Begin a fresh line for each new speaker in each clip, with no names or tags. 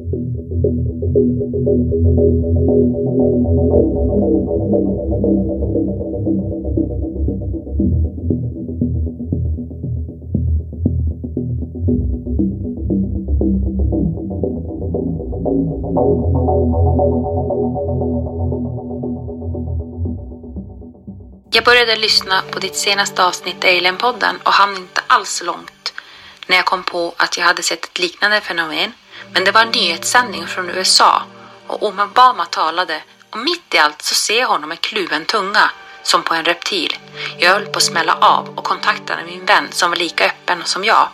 Jag började lyssna på ditt senaste avsnitt Alien-podden och hann inte alls långt när jag kom på att jag hade sett ett liknande fenomen. Men det var en nyhetssändning från USA och Obama talade och mitt i allt så ser jag honom med kluven tunga som på en reptil. Jag höll på att smälla av och kontaktade min vän som var lika öppen som jag.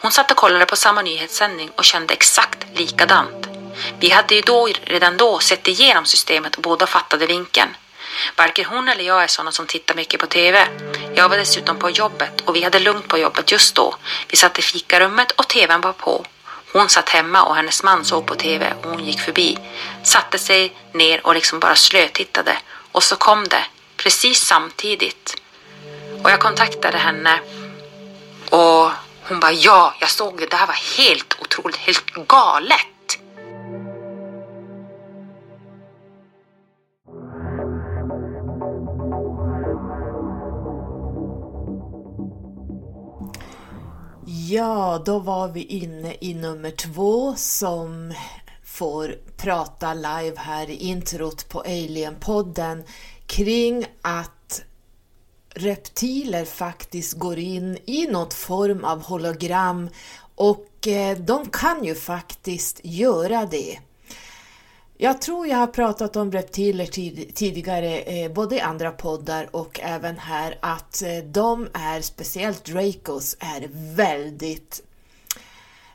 Hon satt och kollade på samma nyhetssändning och kände exakt likadant. Vi hade ju då redan då sett igenom systemet och båda fattade vinkeln. Varken hon eller jag är sådana som tittar mycket på TV. Jag var dessutom på jobbet och vi hade lugnt på jobbet just då. Vi satt i fikarummet och TVn var på. Hon satt hemma och hennes man såg på TV och hon gick förbi. Satte sig ner och liksom bara slötittade. Och så kom det, precis samtidigt. Och jag kontaktade henne och hon bara ja, jag såg det. Det här var helt otroligt, helt galet.
Ja, då var vi inne i nummer två som får prata live här i introt på Alien-podden kring att reptiler faktiskt går in i något form av hologram och eh, de kan ju faktiskt göra det. Jag tror jag har pratat om reptiler tid, tidigare, eh, både i andra poddar och även här, att eh, de är, speciellt Dracos, är väldigt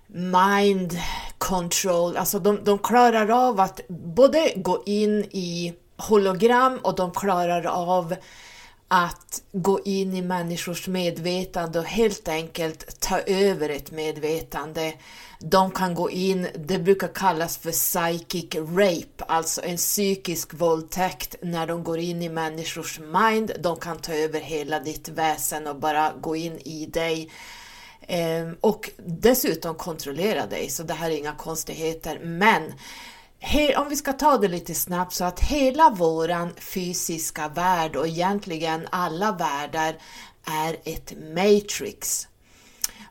mind control, alltså de, de klarar av att både gå in i hologram och de klarar av att gå in i människors medvetande och helt enkelt ta över ett medvetande. De kan gå in, det brukar kallas för psychic rape, alltså en psykisk våldtäkt när de går in i människors mind. De kan ta över hela ditt väsen och bara gå in i dig. Ehm, och dessutom kontrollera dig, så det här är inga konstigheter. Men om vi ska ta det lite snabbt så att hela våran fysiska värld och egentligen alla världar är ett matrix.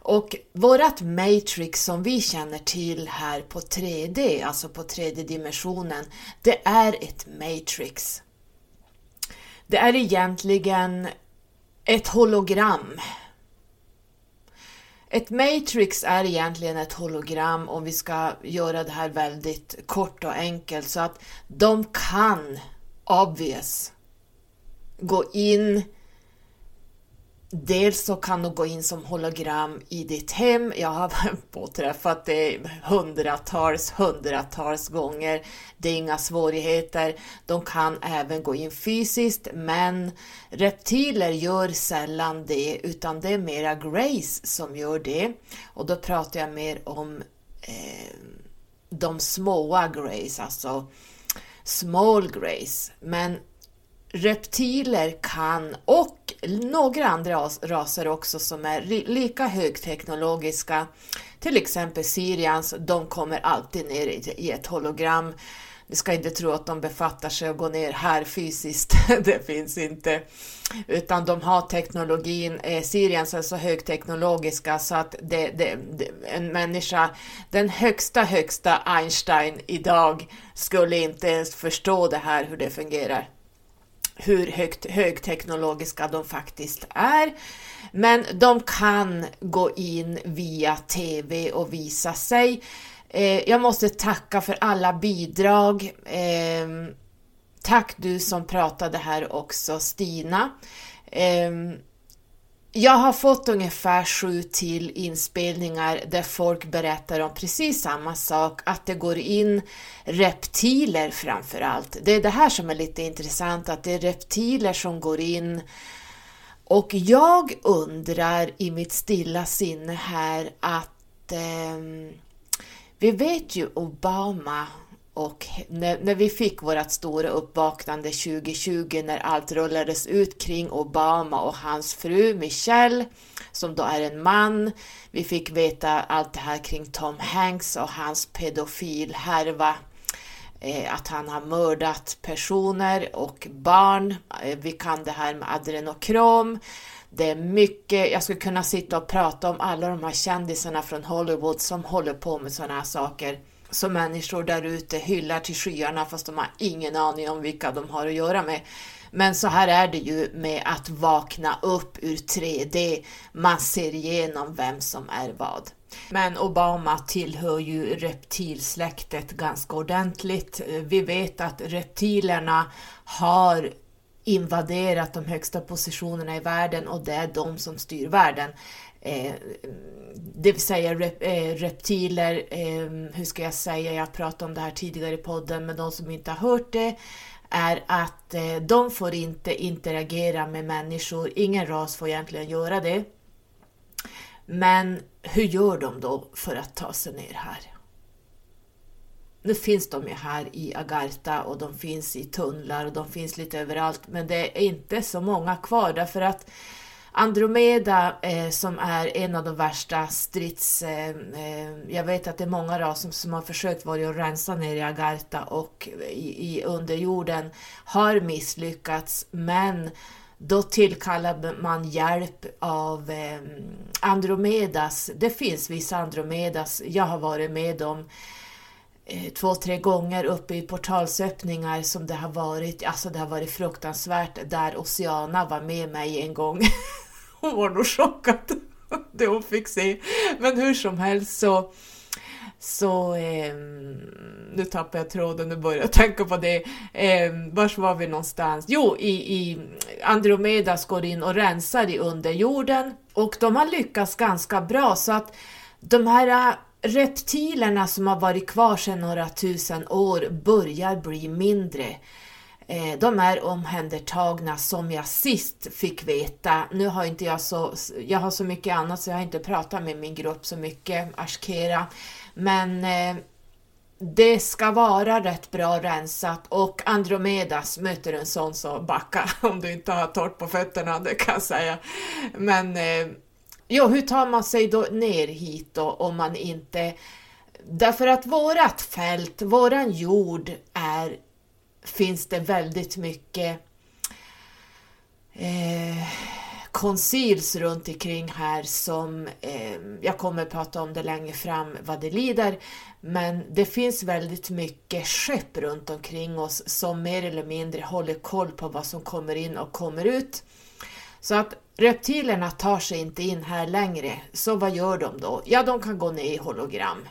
Och vårat matrix som vi känner till här på 3D, alltså på 3D-dimensionen, det är ett matrix. Det är egentligen ett hologram ett matrix är egentligen ett hologram om vi ska göra det här väldigt kort och enkelt så att de kan obvious gå in Dels så kan de gå in som hologram i ditt hem. Jag har påträffat det hundratals, hundratals gånger. Det är inga svårigheter. De kan även gå in fysiskt, men reptiler gör sällan det, utan det är mera Grace som gör det. Och då pratar jag mer om eh, de småa Grace, alltså small Grace. Men reptiler kan, och några andra raser också som är lika högteknologiska, till exempel Sirians, de kommer alltid ner i ett hologram. Ni ska inte tro att de befattar sig och går ner här fysiskt, det finns inte. Utan de har teknologin, eh, Sirians är så högteknologiska så att det, det, det, en människa, den högsta, högsta Einstein idag skulle inte ens förstå det här, hur det fungerar hur högt, högteknologiska de faktiskt är. Men de kan gå in via TV och visa sig. Eh, jag måste tacka för alla bidrag. Eh, tack du som pratade här också, Stina. Eh, jag har fått ungefär sju till inspelningar där folk berättar om precis samma sak, att det går in reptiler framför allt. Det är det här som är lite intressant, att det är reptiler som går in och jag undrar i mitt stilla sinne här att eh, vi vet ju Obama och när, när, vi fick vårt stora uppvaknande 2020 när allt rullades ut kring Obama och hans fru Michelle, som då är en man. Vi fick veta allt det här kring Tom Hanks och hans pedofilhärva. Eh, att han har mördat personer och barn. Eh, vi kan det här med adrenokrom. Det är mycket, jag skulle kunna sitta och prata om alla de här kändisarna från Hollywood som håller på med sådana här saker som människor där ute hyllar till skyarna fast de har ingen aning om vilka de har att göra med. Men så här är det ju med att vakna upp ur 3D. Man ser igenom vem som är vad. Men Obama tillhör ju reptilsläktet ganska ordentligt. Vi vet att reptilerna har invaderat de högsta positionerna i världen och det är de som styr världen. Eh, det vill säga rep, eh, reptiler, eh, hur ska jag säga, jag pratade om det här tidigare i podden, men de som inte har hört det är att eh, de får inte interagera med människor, ingen ras får egentligen göra det. Men hur gör de då för att ta sig ner här? Nu finns de ju här i Agartha och de finns i tunnlar och de finns lite överallt, men det är inte så många kvar därför att Andromeda eh, som är en av de värsta strids... Eh, eh, jag vet att det är många raser som, som har försökt vara och rensa ner i Agartha och i, i underjorden har misslyckats men då tillkallar man hjälp av eh, Andromedas. Det finns vissa Andromedas, jag har varit med om eh, Eh, två, tre gånger uppe i portalsöppningar som det har varit. Alltså det har varit fruktansvärt där Oceana var med mig en gång. hon var nog chockad det hon fick se. Men hur som helst så så eh, nu tappar jag tråden, nu börjar jag tänka på det. Eh, vars var vi någonstans? Jo, i, i Andromedas går in och rensar i underjorden och de har lyckats ganska bra så att de här reptilerna som har varit kvar sedan några tusen år börjar bli mindre. Eh, de är omhändertagna som jag sist fick veta. Nu har inte jag så, jag har så mycket annat så jag har inte pratat med min grupp så mycket, Ashkera. Men eh, det ska vara rätt bra rensat och Andromedas möter en sån så backa om du inte har torrt på fötterna, det kan jag säga. Men eh, jo, hur tar man sig då ner hit då om man inte... Därför att vårat fält, våran jord är finns det väldigt mycket eh, konsils runt omkring här som eh, jag kommer prata om det längre fram vad det lider. Men det finns väldigt mycket skepp runt omkring oss som mer eller mindre håller koll på vad som kommer in och kommer ut. Så att reptilerna tar sig inte in här längre. Så vad gör de då? Ja, de kan gå ner i hologram.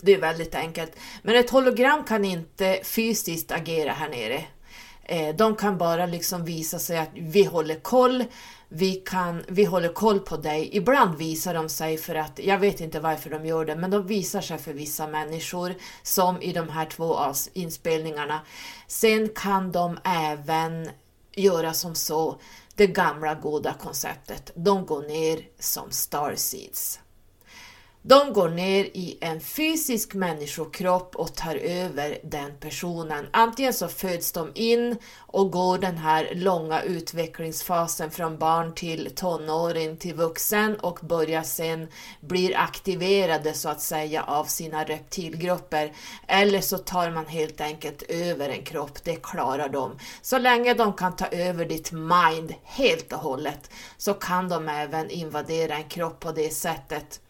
Det är väldigt enkelt. Men ett hologram kan inte fysiskt agera här nere. Eh, de kan bara liksom visa sig att vi håller koll, vi, kan, vi håller koll på dig. Ibland visar de sig för att, jag vet inte varför de gör det, men de visar sig för vissa människor, som i de här två inspelningarna. Sen kan de även göra som så, det gamla goda konceptet. De går ner som starseeds. De går ner i en fysisk människokropp och tar över den personen. Antingen så föds de in och går den här långa utvecklingsfasen från barn till tonåring till vuxen och börjar sen bli aktiverade så att säga av sina reptilgrupper. Eller så tar man helt enkelt över en kropp, det klarar de. Så länge de kan ta över ditt mind helt och hållet så kan de även invadera en kropp på det sättet.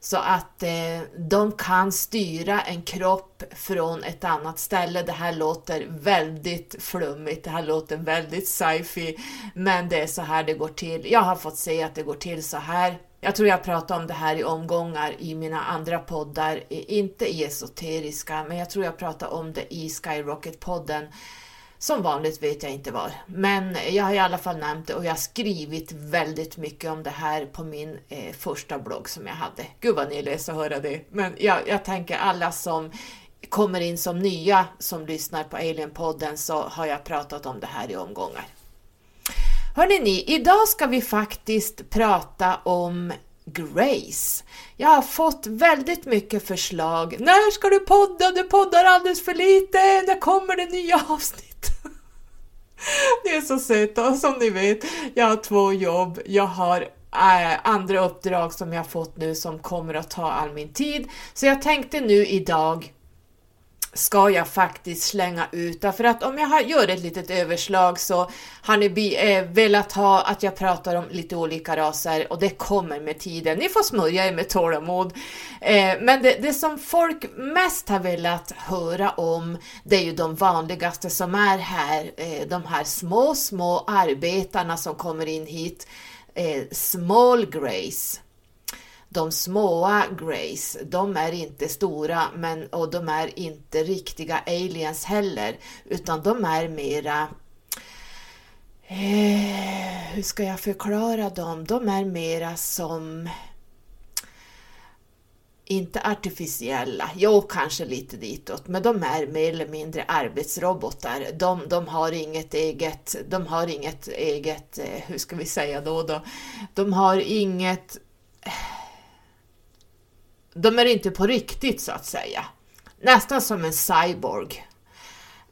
Så att eh, de kan styra en kropp från ett annat ställe. Det här låter väldigt flummigt, det här låter väldigt sci-fi, men det är så här det går till. Jag har fått se att det går till så här. Jag tror jag pratar om det här i omgångar i mina andra poddar, inte i esoteriska, men jag tror jag pratar om det i Skyrocket-podden som vanligt vet jag inte var, men jag har i alla fall nämnt det och jag har skrivit väldigt mycket om det här på min eh, första blogg som jag hade. Gud vad ni läser att höra det. Men jag, jag tänker alla som kommer in som nya som lyssnar på Alien-podden så har jag pratat om det här i omgångar. Hörrni ni, idag ska vi faktiskt prata om Grace. Jag har fått väldigt mycket förslag. När ska du podda? Du poddar alldeles för lite. När kommer det nya avsnitt? Ni är så söta. Som ni vet, jag har två jobb. Jag har äh, andra uppdrag som jag fått nu som kommer att ta all min tid. Så jag tänkte nu idag ska jag faktiskt slänga ut. Därför att om jag gör ett litet överslag så har ni eh, velat ha att jag pratar om lite olika raser och det kommer med tiden. Ni får smörja er med tålamod. Eh, men det, det, som folk mest har velat höra om det är ju de vanligaste som är här. Eh, de här små, små arbetarna som kommer in hit. Small Grace de småa Grace, de är inte stora men, och de är inte riktiga aliens heller, utan de är mera eh, hur ska jag förklara dem? De är mera som inte artificiella, jo kanske lite ditåt, men de är mer eller mindre arbetsrobotar. De, de har inget eget, de har inget eget, eh, hur ska vi säga då då? De har inget eh, de är inte på riktigt så att säga. Nästan som en cyborg.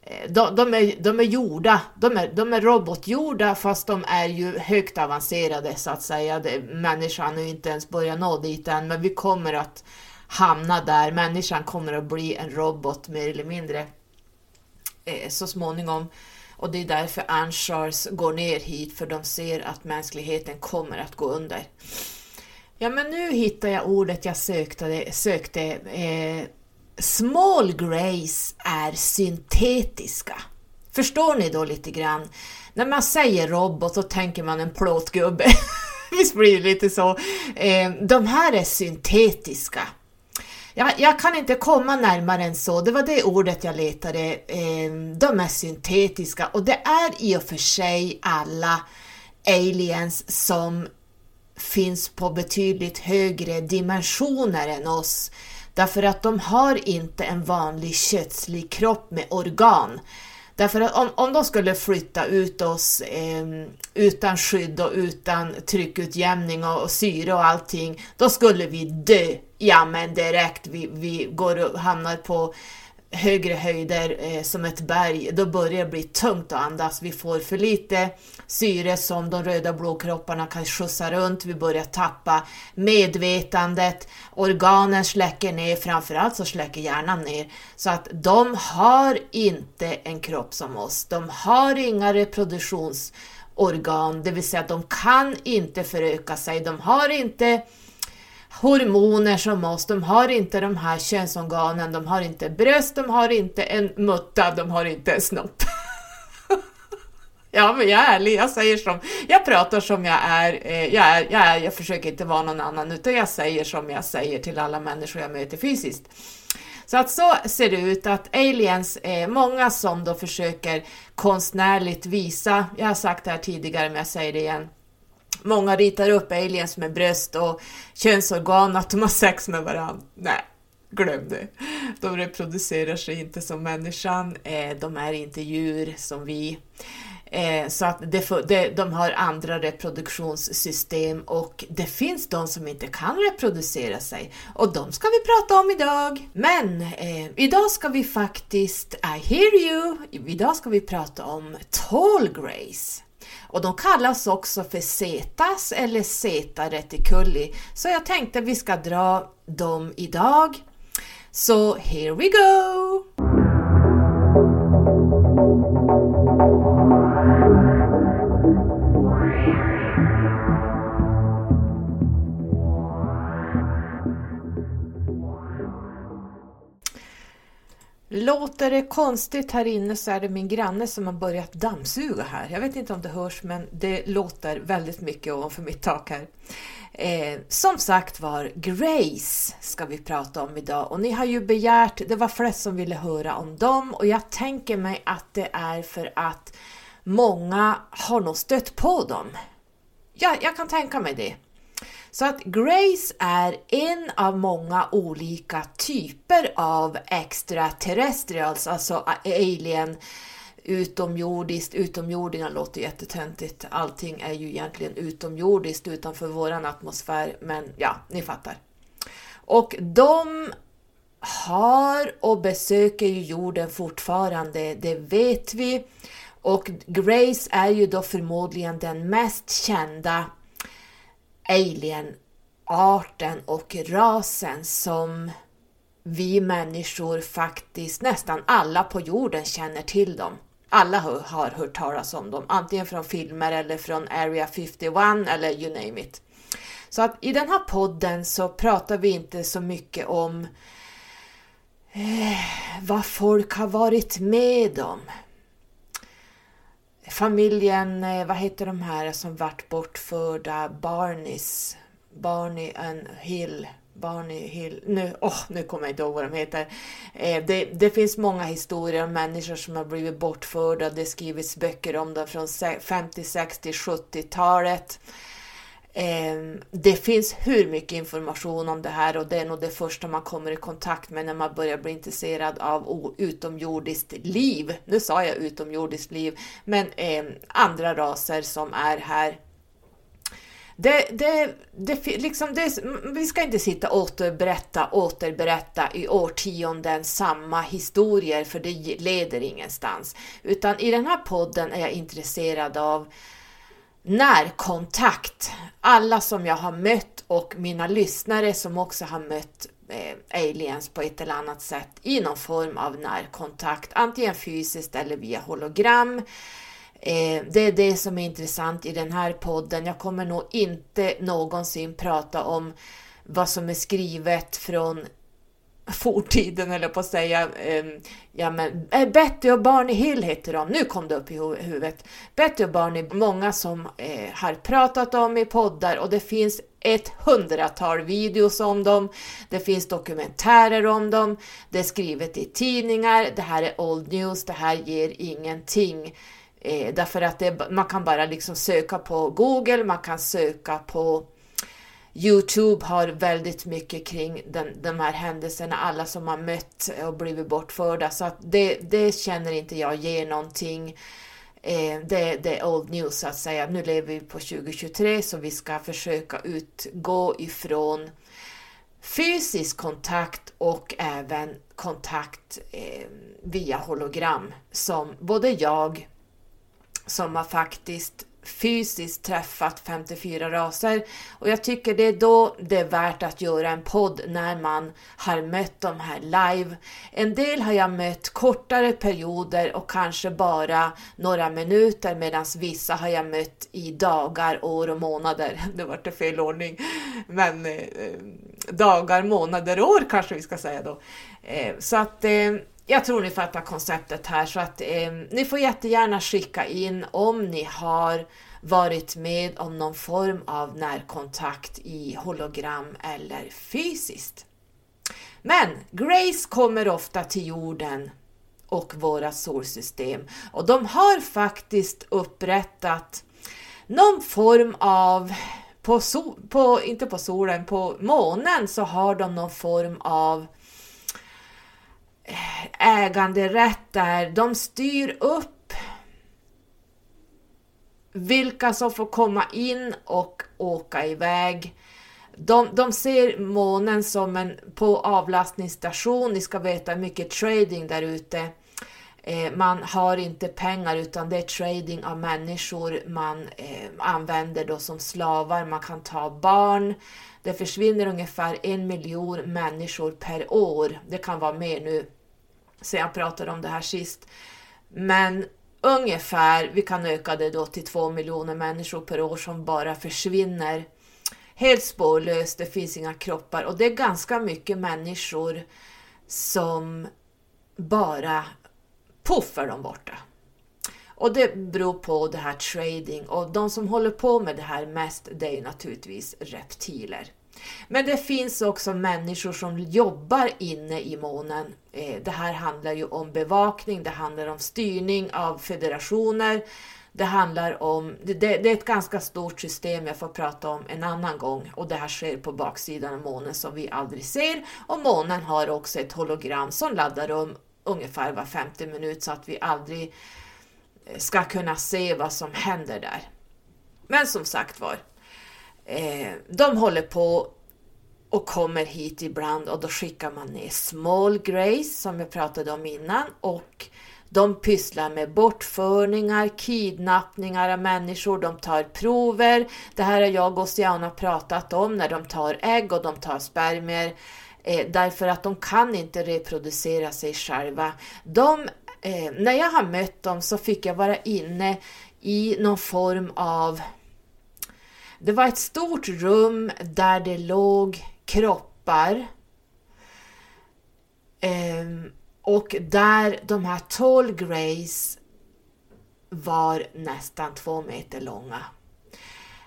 Eh, de, de, är, de är gjorda, de är, de är robotgjorda fast de är ju högt avancerade så att säga. Det, människan har inte ens börjat nå dit än men vi kommer att hamna där. Människan kommer att bli en robot mer eller mindre eh, så småningom. Och det är därför Anshars går ner hit för de ser att mänskligheten kommer att gå under. Ja, men nu hittar jag ordet jag sökte. sökte eh, small grays är syntetiska. Förstår ni då lite grann? När man säger robot så tänker man en plåtgubbe. Visst blir det lite så? Eh, de här är syntetiska. Jag, jag, kan inte komma närmare än så, det var det ordet jag letade. Eh, de är syntetiska och det är i och för sig alla aliens som finns på betydligt högre dimensioner än oss därför att de har inte en vanlig kötslig kropp med organ. Därför att om, om de skulle flytta ut oss eh, utan skydd och utan tryckutjämning och, och syre och allting, då skulle vi dö. Ja men direkt, vi, vi går och hamnar på högre höjder eh, som ett berg, då börjar det bli tungt att andas. Vi får för lite syre som de röda blodkropparna kan skjutsa runt. Vi börjar tappa medvetandet. Organen släcker ner, framförallt så släcker hjärnan ner. Så att de har inte en kropp som oss. De har inga reproduktionsorgan, det vill säga att de kan inte föröka sig. De har inte hormoner som oss, de har inte de här könsorganen, de har inte bröst, de har inte en mutta, de har inte en snopp. ja, men jag är ärlig, jag säger som, jag pratar som jag är, eh, jag, är, jag, är, jag försöker inte vara någon annan, utan jag säger som jag säger till alla människor jag möter fysiskt. Så att så ser det ut att aliens, är många som då försöker konstnärligt visa, jag har sagt det här tidigare men jag säger det igen, Många ritar upp aliens med bröst och könsorgan, att de har sex med varandra. Nej, glöm det. De reproducerar sig inte som människan, eh, de är inte djur som vi. Eh, så att de har andra reproduktionssystem och det finns de som inte kan reproducera sig och de ska vi prata om idag. Men eh, idag ska vi faktiskt, I hear you, idag ska vi prata om tall grace. Och de kallas också för setas eller seta reticuli. Så jag tänkte vi ska dra dem idag. Så here we go! Låter det konstigt här inne så är det min granne som har börjat dammsuga här. Jag vet inte om det hörs men det låter väldigt mycket ovanför mitt tak här. Eh, som sagt var, Grace ska vi prata om idag och ni har ju begärt, det var flest som ville höra om dem och jag tänker mig att det är för att många har nog stött på dem. Ja, jag kan tänka mig det. Så att Grace är en av många olika typer av extraterrestrials, alltså alien utomjordiskt. Utomjordingar låter jättetöntigt. Allting är ju egentligen utomjordiskt utanför våran atmosfär, men ja, ni fattar. Och de har och besöker ju jorden fortfarande, det vet vi. Och Grace är ju då förmodligen den mest kända alienarten och rasen som vi människor faktiskt, nästan alla på jorden känner till dem. Alla har hört talas om dem, antingen från filmer eller från Area 51 eller you name it. Så att i den här podden så pratar vi inte så mycket om eh, vad folk har varit med om. Familjen, eh, vad heter de här som vart bortförda? Barneys, Barney and Hill. Barney Hill, nu, oh, nu kommer jag inte ihåg vad de heter. Eh, det, det, finns många historier om människor som har blivit bortförda. Det skrivits böcker om dem från 50, 60, 70-talet. Ehm, det finns hur mycket information om det här och det är nog det första man kommer i kontakt med när man börjar bli intresserad av utomjordiskt liv. Nu sa jag utomjordiskt liv, men ehm, andra raser som är här. Det, det, det, liksom det, vi ska inte sitta och återberätta, återberätta i årtionden samma historier för det leder ingenstans. Utan i den här podden är jag intresserad av närkontakt. Alla som jag har mött och mina lyssnare som också har mött eh, aliens på ett eller annat sätt i någon form av närkontakt, antingen fysiskt eller via hologram. Eh, det är det som är intressant i den här podden. Jag kommer nog inte någonsin prata om vad som är skrivet från fortiden eller på att säga. Eh, ja men eh, Betty och Barney Hill heter de. Nu kom det upp i huvudet. Betty och Barney, många som eh, har pratat om i poddar och det finns ett hundratal videos om dem. Det finns dokumentärer om dem. Det är skrivet i tidningar. Det här är old news. Det här ger ingenting. Eh, därför att det, man kan bara liksom söka på Google, man kan söka på Youtube har väldigt mycket kring den, de här händelserna, alla som har mött och blivit bortförda, så att det, det känner inte jag ger någonting. Eh, det, det, är old news så att säga. Nu lever vi på 2023 så vi ska försöka utgå ifrån fysisk kontakt och även kontakt eh, via hologram som både jag som har faktiskt fysiskt träffat 54 raser och jag tycker det är då det är värt att göra en podd när man har mött de här live. En del har jag mött kortare perioder och kanske bara några minuter medan vissa har jag mött i dagar, år och månader. Det var det fel ordning. Men eh, eh, dagar, månader, år kanske vi ska säga då. Eh, så att eh, jag tror ni fattar konceptet här så att eh, ni får jättegärna skicka in om ni har varit med om någon form av närkontakt i hologram eller fysiskt. Men Grace kommer ofta till jorden och våra solsystem och de har faktiskt upprättat någon form av på, sol, på, inte på solen, på månen så har de någon form av äganderätt där. De styr upp vilka som får komma in och åka iväg. De, de ser månen som en på avlastningsstation. Ni ska veta mycket trading där ute. Eh, man har inte pengar utan det är trading av människor man eh, använder då som slavar. Man kan ta barn. Det försvinner ungefär en miljon människor per år. Det kan vara mer nu sen jag pratade om det här sist. Men ungefär, vi kan öka det då till två miljoner människor per år som bara försvinner helt spårlöst, det finns inga kroppar och det är ganska mycket människor som bara puffar dem borta. Och det beror på det här trading och de som håller på med det här mest det är naturligtvis reptiler. Men det finns också människor som jobbar inne i månen. Eh, det här handlar ju om bevakning, det handlar om styrning av federationer. Det handlar om, det, det, är ett ganska stort system jag får prata om en annan gång och det här sker på baksidan av månen som vi aldrig ser. Och månen har också ett hologram som laddar om ungefär var femte minut så att vi aldrig ska kunna se vad som händer där. Men som sagt var, eh, de håller på och kommer hit ibland och då skickar man ner small grace som jag pratade om innan och de pysslar med bortförningar, kidnappningar av människor, de tar prover. Det här har jag och Oceana pratat om när de tar ägg och de tar spermier eh, därför att de kan inte reproducera sig själva. De, eh, när jag har mött dem så fick jag vara inne i någon form av det var ett stort rum där det låg kroppar eh, och där de här tall greys var nästan två meter långa.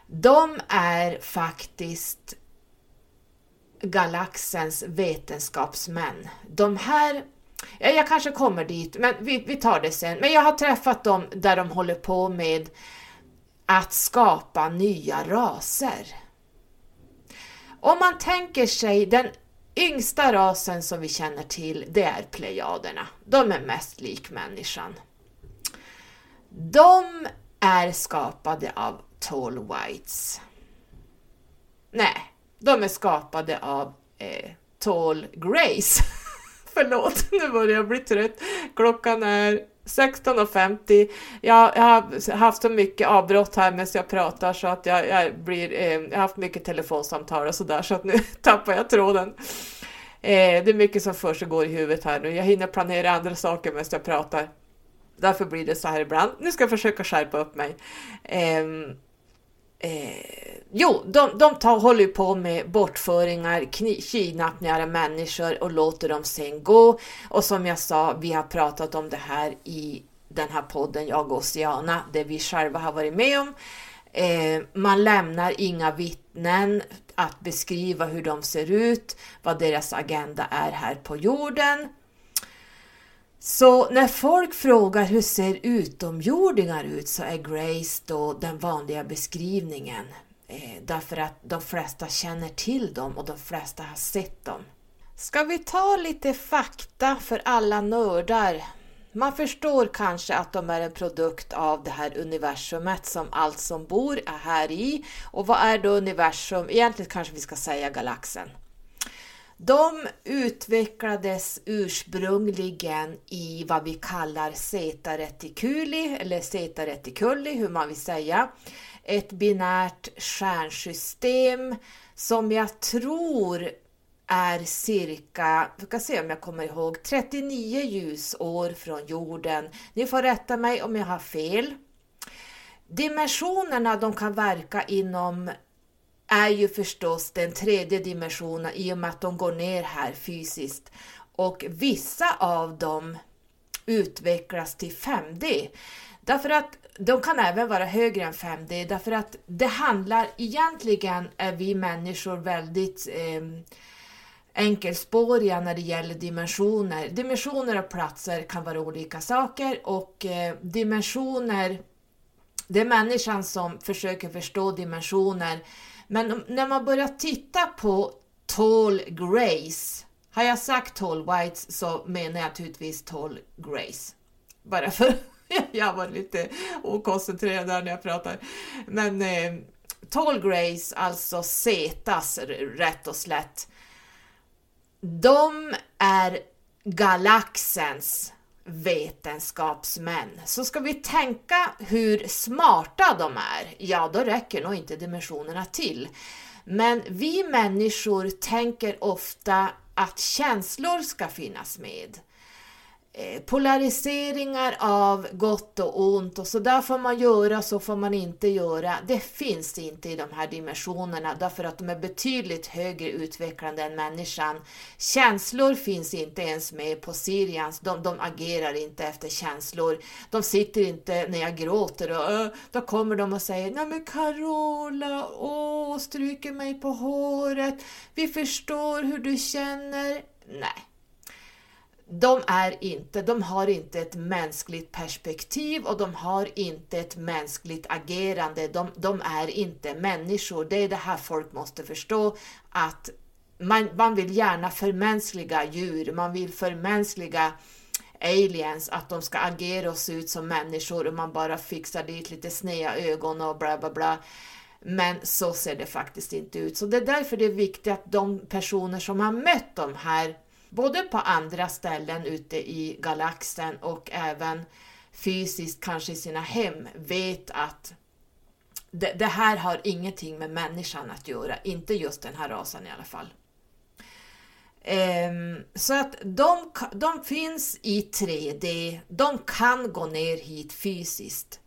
De är faktiskt galaxens vetenskapsmän. De här, jag kanske kommer dit, men vi, vi tar det sen. Men jag har träffat dem där de håller på med att skapa nya raser. Om man tänker sig den yngsta rasen som vi känner till, det är plejaderna. De är mest lik människan. De är skapade av tall whites. Nej, de är skapade av eh, tall grays. Förlåt, nu börjar jag bli trött. Klockan är 16.50. Jag, jag har haft så mycket avbrott här medan jag pratar så att jag, jag blir, eh, jag har haft mycket telefonsamtal och sådär så att nu tappar jag tråden. Eh, det är mycket som för sig går i huvudet här nu. Jag hinner planera andra saker medan jag pratar. Därför blir det så här ibland. Nu ska jag försöka skärpa upp mig. Eh, Eh, jo, de, de tar, håller på med bortföringar, kidnappningar av människor och låter dem sen gå. Och som jag sa, vi har pratat om det här i den här podden, jag och Oceana, det vi själva har varit med om. Eh, man lämnar inga vittnen att beskriva hur de ser ut, vad deras agenda är här på jorden. Så när folk frågar hur ser utomjordingar ut så är Grace då den vanliga beskrivningen. Eh, därför att de flesta känner till dem och de flesta har sett dem. Ska vi ta lite fakta för alla nördar? Man förstår kanske att de är en produkt av det här universumet som allt som bor är här i. Och vad är då universum? Egentligen kanske vi ska säga galaxen. De utvecklades ursprungligen i vad vi kallar Zeta Reticuli, eller Zeta Reticuli, hur man vill säga. Ett binärt stjärnsystem som jag tror är cirka, vi ska se om jag kommer ihåg, 39 ljusår från jorden. Ni får rätta mig om jag har fel. Dimensionerna de kan verka inom är ju förstås den tredje dimensionen i och med att de går ner här fysiskt. Och vissa av dem utvecklas till 5D. Därför att de kan även vara högre än 5D, därför att det handlar egentligen, är vi människor väldigt eh, enkelspåriga när det gäller dimensioner. Dimensioner och platser kan vara olika saker och eh, dimensioner, det är människan som försöker förstå dimensioner men när man börjar titta på Tall Grace, har jag sagt Tall Whites så menar jag naturligtvis Tall Grace. Bara för jag var lite okoncentrerad där när jag pratar. Men eh, Tall Grace, alltså Zetas rätt och slätt, de är galaxens vetenskapsmän. Så ska vi tänka hur smarta de är, ja då räcker nog inte dimensionerna till. Men vi människor tänker ofta att känslor ska finnas med. Eh, polariseringar av gott och ont och så där får man göra, så får man inte göra. Det finns inte i de här dimensionerna därför att de är betydligt högre utvecklande än människan. Känslor finns inte ens med på Sirians, de, de agerar inte efter känslor. De sitter inte när jag gråter och då kommer de och säger Nej men Carola, åh, stryker mig på håret, vi förstår hur du känner. Nej, de är inte, de har inte ett mänskligt perspektiv och de har inte ett mänskligt agerande. De, de är inte människor. Det är det här folk måste förstå att man, man vill gärna förmänskliga djur, man vill förmänskliga aliens, att de ska agera och se ut som människor och man bara fixar dit lite sneda ögon och bla bla bla. Men så ser det faktiskt inte ut. Så det är därför det är viktigt att de personer som har mött de här, både på andra ställen ute i galaxen och även fysiskt, kanske i sina hem, vet att det, det, här har ingenting med människan att göra, inte just den här rasen i alla fall. Um, så att de, de finns i 3D, de kan gå ner hit fysiskt.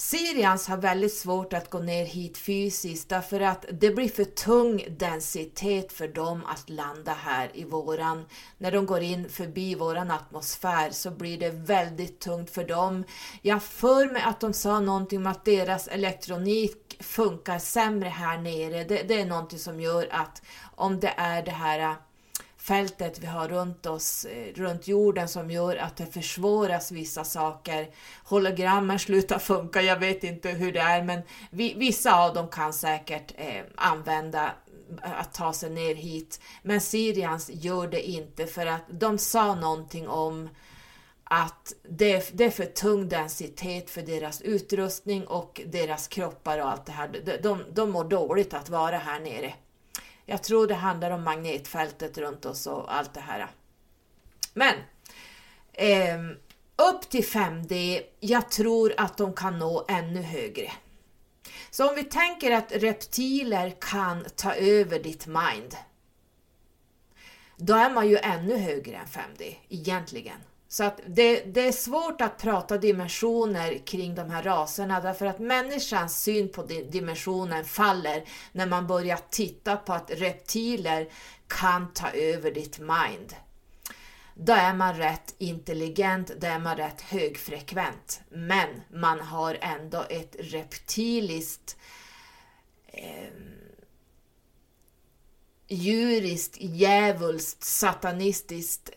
Syrians har väldigt svårt att gå ner hit fysiskt därför att det blir för tung densitet för dem att landa här i våran. När de går in förbi våran atmosfär så blir det väldigt tungt för dem. Jag för mig att de sa någonting om att deras elektronik funkar sämre här nere. Det, det är någonting som gör att om det är det här fältet vi har runt oss, eh, runt jorden som gör att det försvåras vissa saker. Hologrammen slutar funka, jag vet inte hur det är men vi, vissa av dem kan säkert eh, använda eh, att ta sig ner hit. Men Syrians gör det inte för att de sa någonting om att det, det är för tung densitet för deras utrustning och deras kroppar och allt det här. De, de, de mår dåligt att vara här nere. Jag tror det handlar om magnetfältet runt oss och allt det här. Men eh, upp till 5D, jag tror att de kan nå ännu högre. Så om vi tänker att reptiler kan ta över ditt mind, då är man ju ännu högre än 5D egentligen. Så att det, det, är svårt att prata dimensioner kring de här raserna därför att människans syn på dimensionen faller när man börjar titta på att reptiler kan ta över ditt mind. Då är man rätt intelligent, då är man rätt högfrekvent. Men man har ändå ett reptiliskt eh, djuriskt, djävulskt, satanistiskt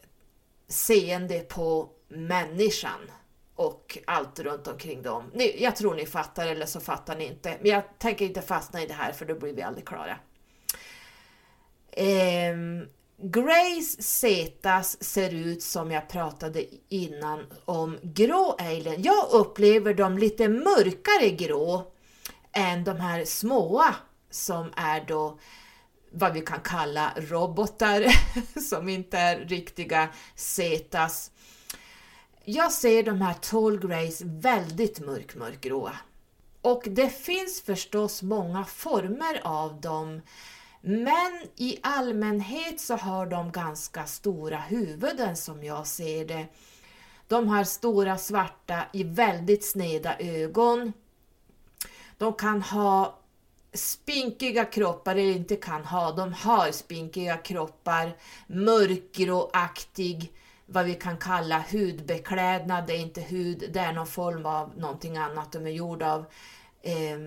seende på människan och allt runt omkring dem. Ni, jag tror ni fattar eller så fattar ni inte. Men jag tänker inte fastna i det här för då blir vi aldrig klara. Eh, Grace Zetas ser ut som jag pratade innan om grå alien. Jag upplever dem lite mörkare grå än de här småa som är då vad vi kan kalla robotar som inte är riktiga Zetas. Jag ser de här Tall Greys väldigt mörk, mörkgråa. Och det finns förstås många former av dem, men i allmänhet så har de ganska stora huvuden som jag ser det. De har stora svarta i väldigt sneda ögon. De kan ha spinkiga kroppar eller inte kan ha, de har spinkiga kroppar, mörkgråaktig, vad vi kan kalla hudbeklädnad, det är inte hud, det är någon form av någonting annat de är gjorda av, eh,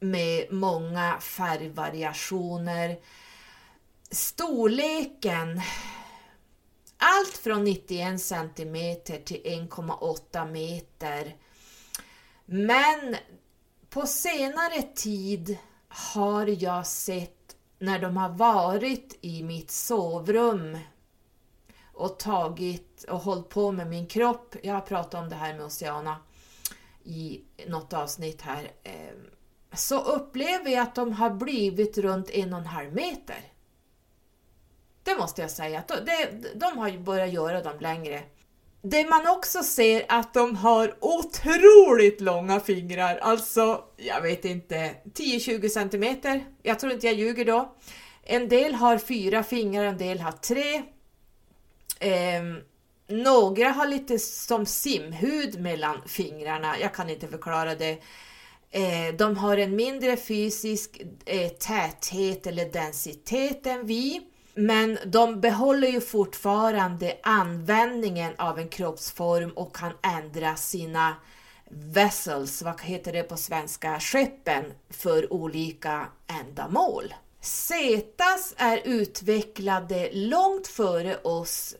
med många färgvariationer. Storleken, allt från 91 cm till 1,8 meter. Men på senare tid har jag sett när de har varit i mitt sovrum och tagit och hållit på med min kropp. Jag har pratat om det här med Oceana i något avsnitt här. Ehm, så upplever jag att de har blivit runt en och en halv meter. Det måste jag säga. De har börjat göra dem längre. Det man också ser att de har otroligt långa fingrar, alltså jag vet inte, 10-20 centimeter. Jag tror inte jag ljuger då. En del har fyra fingrar, en del har tre. Eh, några har lite som simhud mellan fingrarna, jag kan inte förklara det. Eh, de har en mindre fysisk eh, täthet eller densitet än vi. Men de behåller ju fortfarande användningen av en kroppsform och kan ändra sina vessels, vad heter det på svenska, skeppen för olika ändamål. Cetas är utvecklade långt före oss,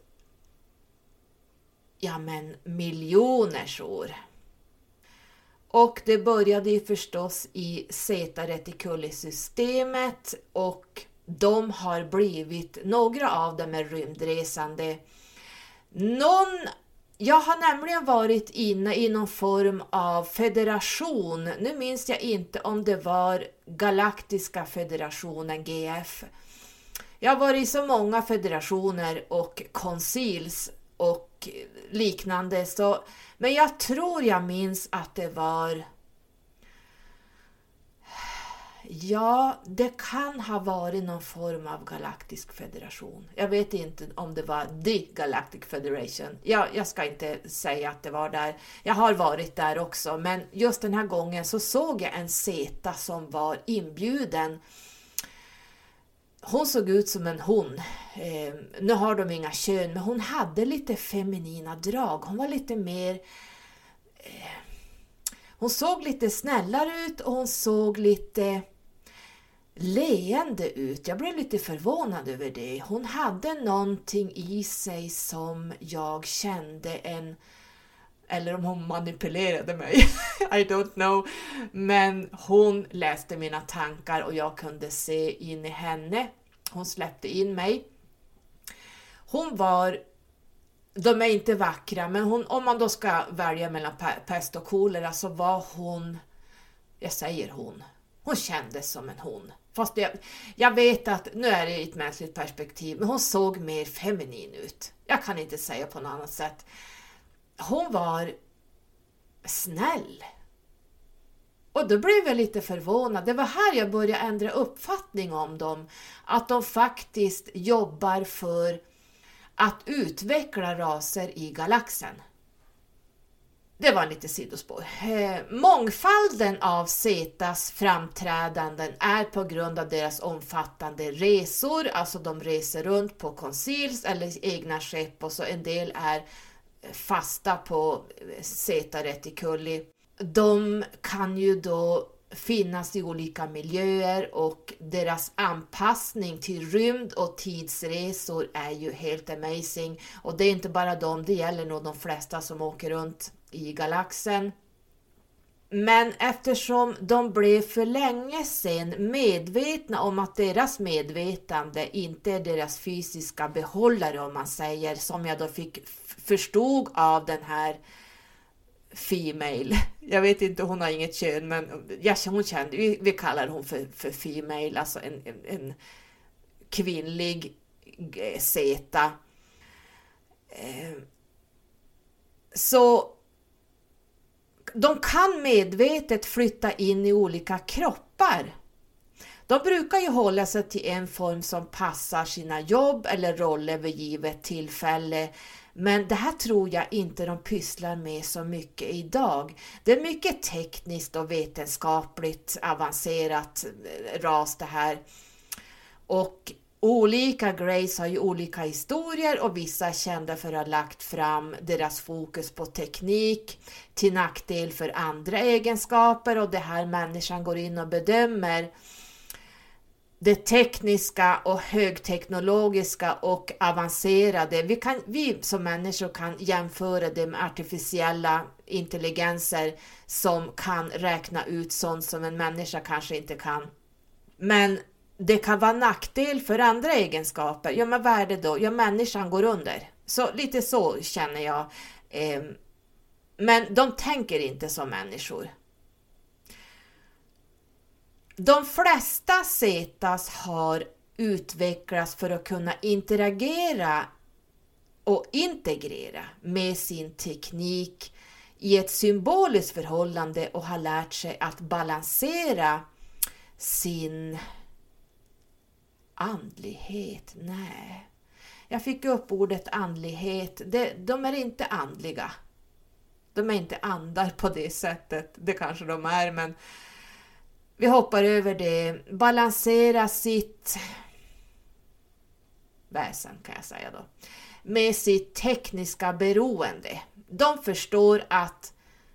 ja men miljoners år. Och det började ju förstås i Zeta reticuli-systemet och de har blivit, några av dem är rymdresande. Någon jag har nämligen varit inne i någon form av federation. Nu minns jag inte om det var Galaktiska federationen, GF. Jag har varit i så många federationer och koncils och liknande. Så, men jag tror jag minns att det var Ja, det kan ha varit någon form av galaktisk federation. Jag vet inte om det var The Galactic Federation. Jag, jag ska inte säga att det var där. Jag har varit där också, men just den här gången så såg jag en Zeta som var inbjuden. Hon såg ut som en hon. Eh, nu har de inga kön, men hon hade lite feminina drag. Hon var lite mer eh, hon såg lite snällare ut och hon såg lite leende ut. Jag blev lite förvånad över det. Hon hade någonting i sig som jag kände en eller om hon manipulerade mig. I don't know. Men hon läste mina tankar och jag kunde se in i henne. Hon släppte in mig. Hon var de är inte vackra, men hon, om man då ska välja mellan pest och kolera så var hon, jag säger hon, hon kändes som en hon. Fast jag, jag vet att, nu är det i ett mänskligt perspektiv, men hon såg mer feminin ut. Jag kan inte säga på något annat sätt. Hon var snäll. Och då blev jag lite förvånad. Det var här jag började ändra uppfattning om dem. Att de faktiskt jobbar för att utveckla raser i galaxen. Det var lite sidospår. Eh, mångfalden av Zetas framträdanden är på grund av deras omfattande resor, alltså de reser runt på konsils eller egna skepp och så en del är fasta på Zeta Reticuli. De kan ju då finnas i olika miljöer och deras anpassning till rymd och tidsresor är ju helt amazing. Och det är inte bara dem, det gäller nog de flesta som åker runt i galaxen. Men eftersom de blev för länge sedan medvetna om att deras medvetande inte är deras fysiska behållare om man säger, som jag då fick förstod av den här Female. Jag vet inte, hon har inget kön, men jag, hon kände, vi, vi kallar hon för, för Female, alltså en, en, en kvinnlig zeta. Eh, så de kan medvetet flytta in i olika kroppar. De brukar ju hålla sig till en form som passar sina jobb eller roller vid givet tillfälle. Men det här tror jag inte de pysslar med så mycket idag. Det är mycket tekniskt och vetenskapligt avancerat eh, ras det här. Och Olika Grace har ju olika historier och vissa är kända för att ha lagt fram deras fokus på teknik till nackdel för andra egenskaper och det här människan går in och bedömer det tekniska och högteknologiska och avancerade. Vi, kan, vi som människor kan jämföra det med artificiella intelligenser som kan räkna ut sånt som en människa kanske inte kan. Men det kan vara nackdel för andra egenskaper. Ja, men vad är det då? Ja, människan går under. Så lite så känner jag. Eh, men de tänker inte som människor. De flesta Zetas har utvecklats för att kunna interagera och integrera med sin teknik i ett symboliskt förhållande och har lärt sig att balansera sin andlighet. Nej, jag fick upp ordet andlighet. De, de är inte andliga. De är inte andar på det sättet. Det kanske de är, men vi hoppar över det. Balansera sitt väsen kan jag säga då. Med sitt tekniska beroende. De förstår att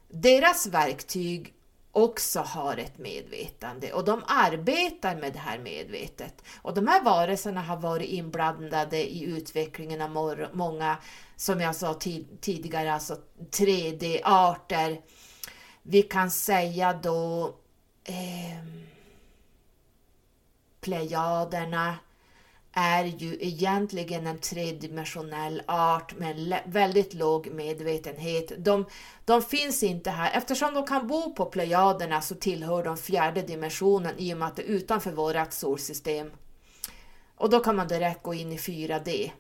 deras verktyg också har ett medvetande och de arbetar med det här medvetet. Och de här varelserna har varit inblandade i utvecklingen av många, som jag sa tidigare, alltså 3D-arter. Vi kan säga då eh, Plejaderna, är ju egentligen en tredimensionell art med väldigt låg medvetenhet. De, de finns inte här. Eftersom de kan bo på Plejaderna så tillhör de fjärde dimensionen i och med att det är utanför vårt solsystem. Och då kan man direkt gå in i 4D.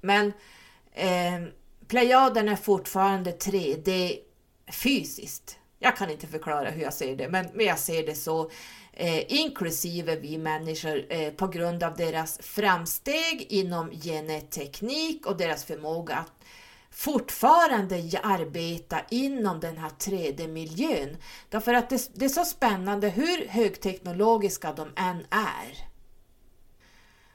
Men eh, Plejaden är fortfarande 3D fysiskt. Jag kan inte förklara hur jag ser det, men, men jag ser det så. Eh, inklusive vi människor eh, på grund av deras framsteg inom geneteknik och deras förmåga att fortfarande arbeta inom den här 3D-miljön. Därför att det, det är så spännande hur högteknologiska de än är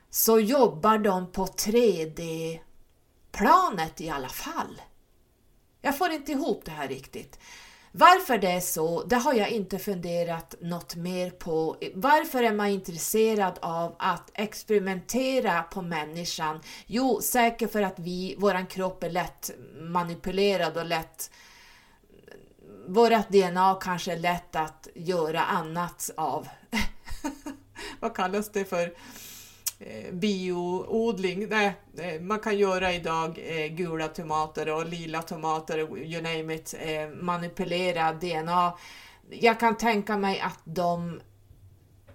så jobbar de på 3D-planet i alla fall. Jag får inte ihop det här riktigt. Varför det är så, det har jag inte funderat något mer på. Varför är man intresserad av att experimentera på människan? Jo, säkert för att vi, våran kropp är lätt manipulerad och lätt vårat DNA kanske är lätt att göra annat av. Vad kallas det för? Eh, bioodling. Nej, eh, man kan göra idag eh, gula tomater och lila tomater, you name it, manipulera DNA. Jag kan tänka mig att de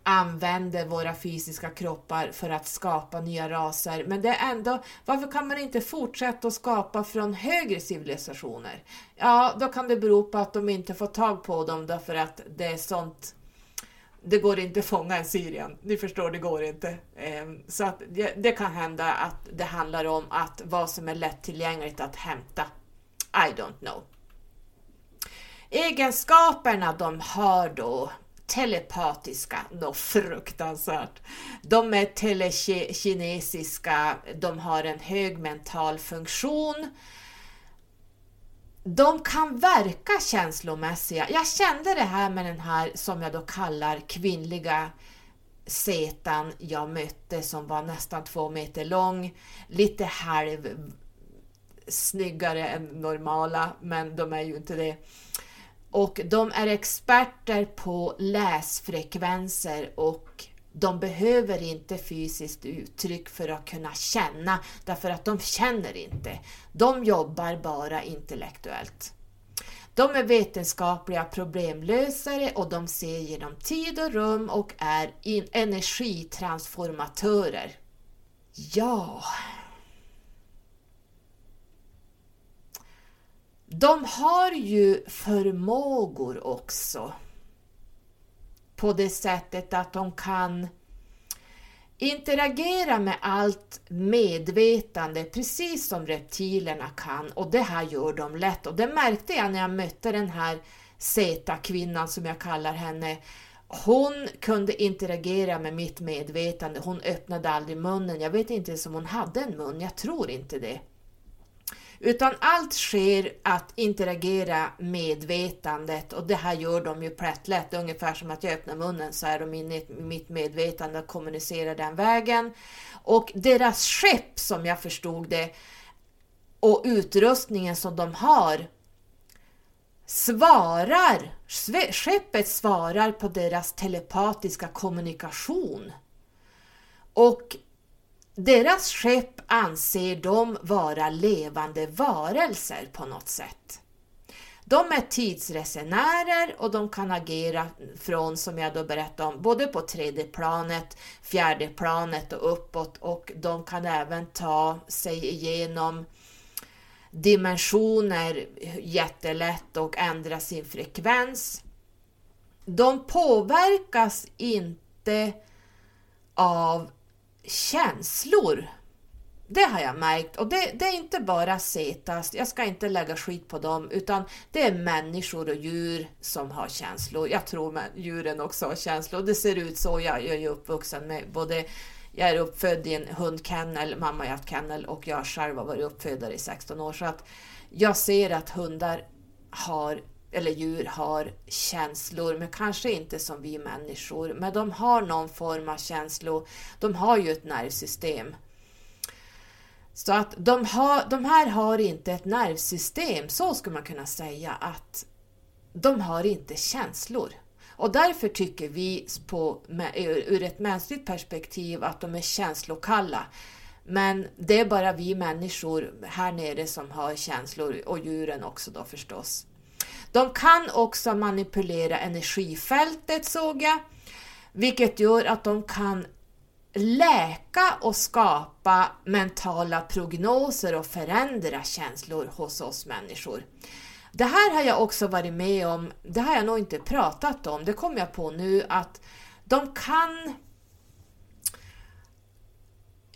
använder våra fysiska kroppar för att skapa nya raser. Men det är ändå, varför kan man inte fortsätta att skapa från högre civilisationer? Ja, då kan det bero på att de inte får tag på dem därför att det är sånt det går inte att fånga en Syrien. Ni förstår, det går inte. Ehm, så att det, kan hända att det handlar om att vad som är lättillgängligt att hämta. I don't know. Egenskaperna de har då telepatiska, något fruktansvärt. De är telekinesiska, de har en hög mental funktion, de kan verka känslomässiga. Jag kände det här med den här som jag då kallar kvinnliga setan jag mötte som var nästan två meter lång, lite halv snyggare än normala, men de är ju inte det. Och de är experter på läsfrekvenser och de behöver inte fysiskt uttryck för att kunna känna, därför att de känner inte. De jobbar bara intellektuellt. De är vetenskapliga problemlösare och de ser genom tid och rum och är energitransformatörer. Ja... De har ju förmågor också på det sättet att de kan interagera med allt medvetande precis som reptilerna kan och det här gör de lätt och det märkte jag när jag mötte den här Zeta-kvinnan som jag kallar henne. Hon kunde interagera med mitt medvetande, hon öppnade aldrig munnen. Jag vet inte ens om hon hade en mun, jag tror inte det. Utan allt sker att interagera medvetandet och det här gör de ju plättlätt, ungefär som att jag öppnar munnen så är de inne i mitt medvetande och kommunicerar den vägen. Och deras skepp som jag förstod det och utrustningen som de har svarar, skeppet svarar på deras telepatiska kommunikation. Och deras skepp anser de vara levande varelser på något sätt. De är tidsresenärer och de kan agera från, som jag då berättade om, både på tredje planet, fjärde planet och uppåt och de kan även ta sig igenom dimensioner jättelätt och ändra sin frekvens. De påverkas inte av känslor. Det har jag märkt och det, det, är inte bara Setas, jag ska inte lägga skit på dem, utan det är människor och djur som har känslor. Jag tror att djuren också har känslor. Det ser ut så, jag, jag är uppvuxen med både jag är uppfödd i en hundkennel, mamma har haft kennel och jag själv har varit uppfödare i 16 år. Så att jag ser att hundar har eller djur har känslor, men kanske inte som vi människor. Men de har någon form av känslor. De har ju ett nervsystem. Så att de, har, de här har inte ett nervsystem, så skulle man kunna säga att de har inte känslor. Och därför tycker vi på, ur ett mänskligt perspektiv att de är känslokalla. Men det är bara vi människor här nere som har känslor och djuren också då förstås. De kan också manipulera energifältet såg jag, vilket gör att de kan läka och skapa mentala prognoser och förändra känslor hos oss människor. Det här har jag också varit med om, det har jag nog inte pratat om, det kom jag på nu att de kan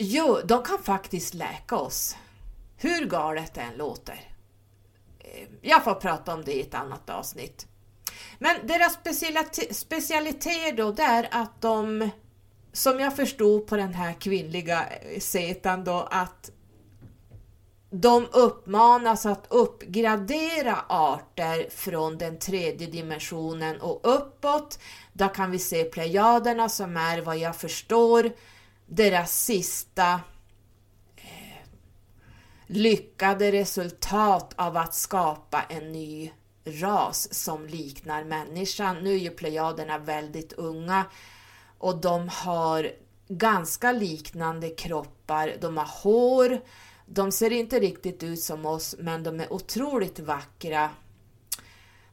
Jo, de kan faktiskt läka oss. Hur galet det än låter. Jag får prata om det i ett annat avsnitt. Men deras specialitet då, det är att de, som jag förstod på den här kvinnliga eh, setan då, att de uppmanas att uppgradera arter från den tredje dimensionen och uppåt. Där kan vi se plejaderna som är vad jag förstår deras sista lyckade resultat av att skapa en ny ras som liknar människan. Nu är ju plejaderna väldigt unga och de har ganska liknande kroppar. De har hår, de ser inte riktigt ut som oss men de är otroligt vackra.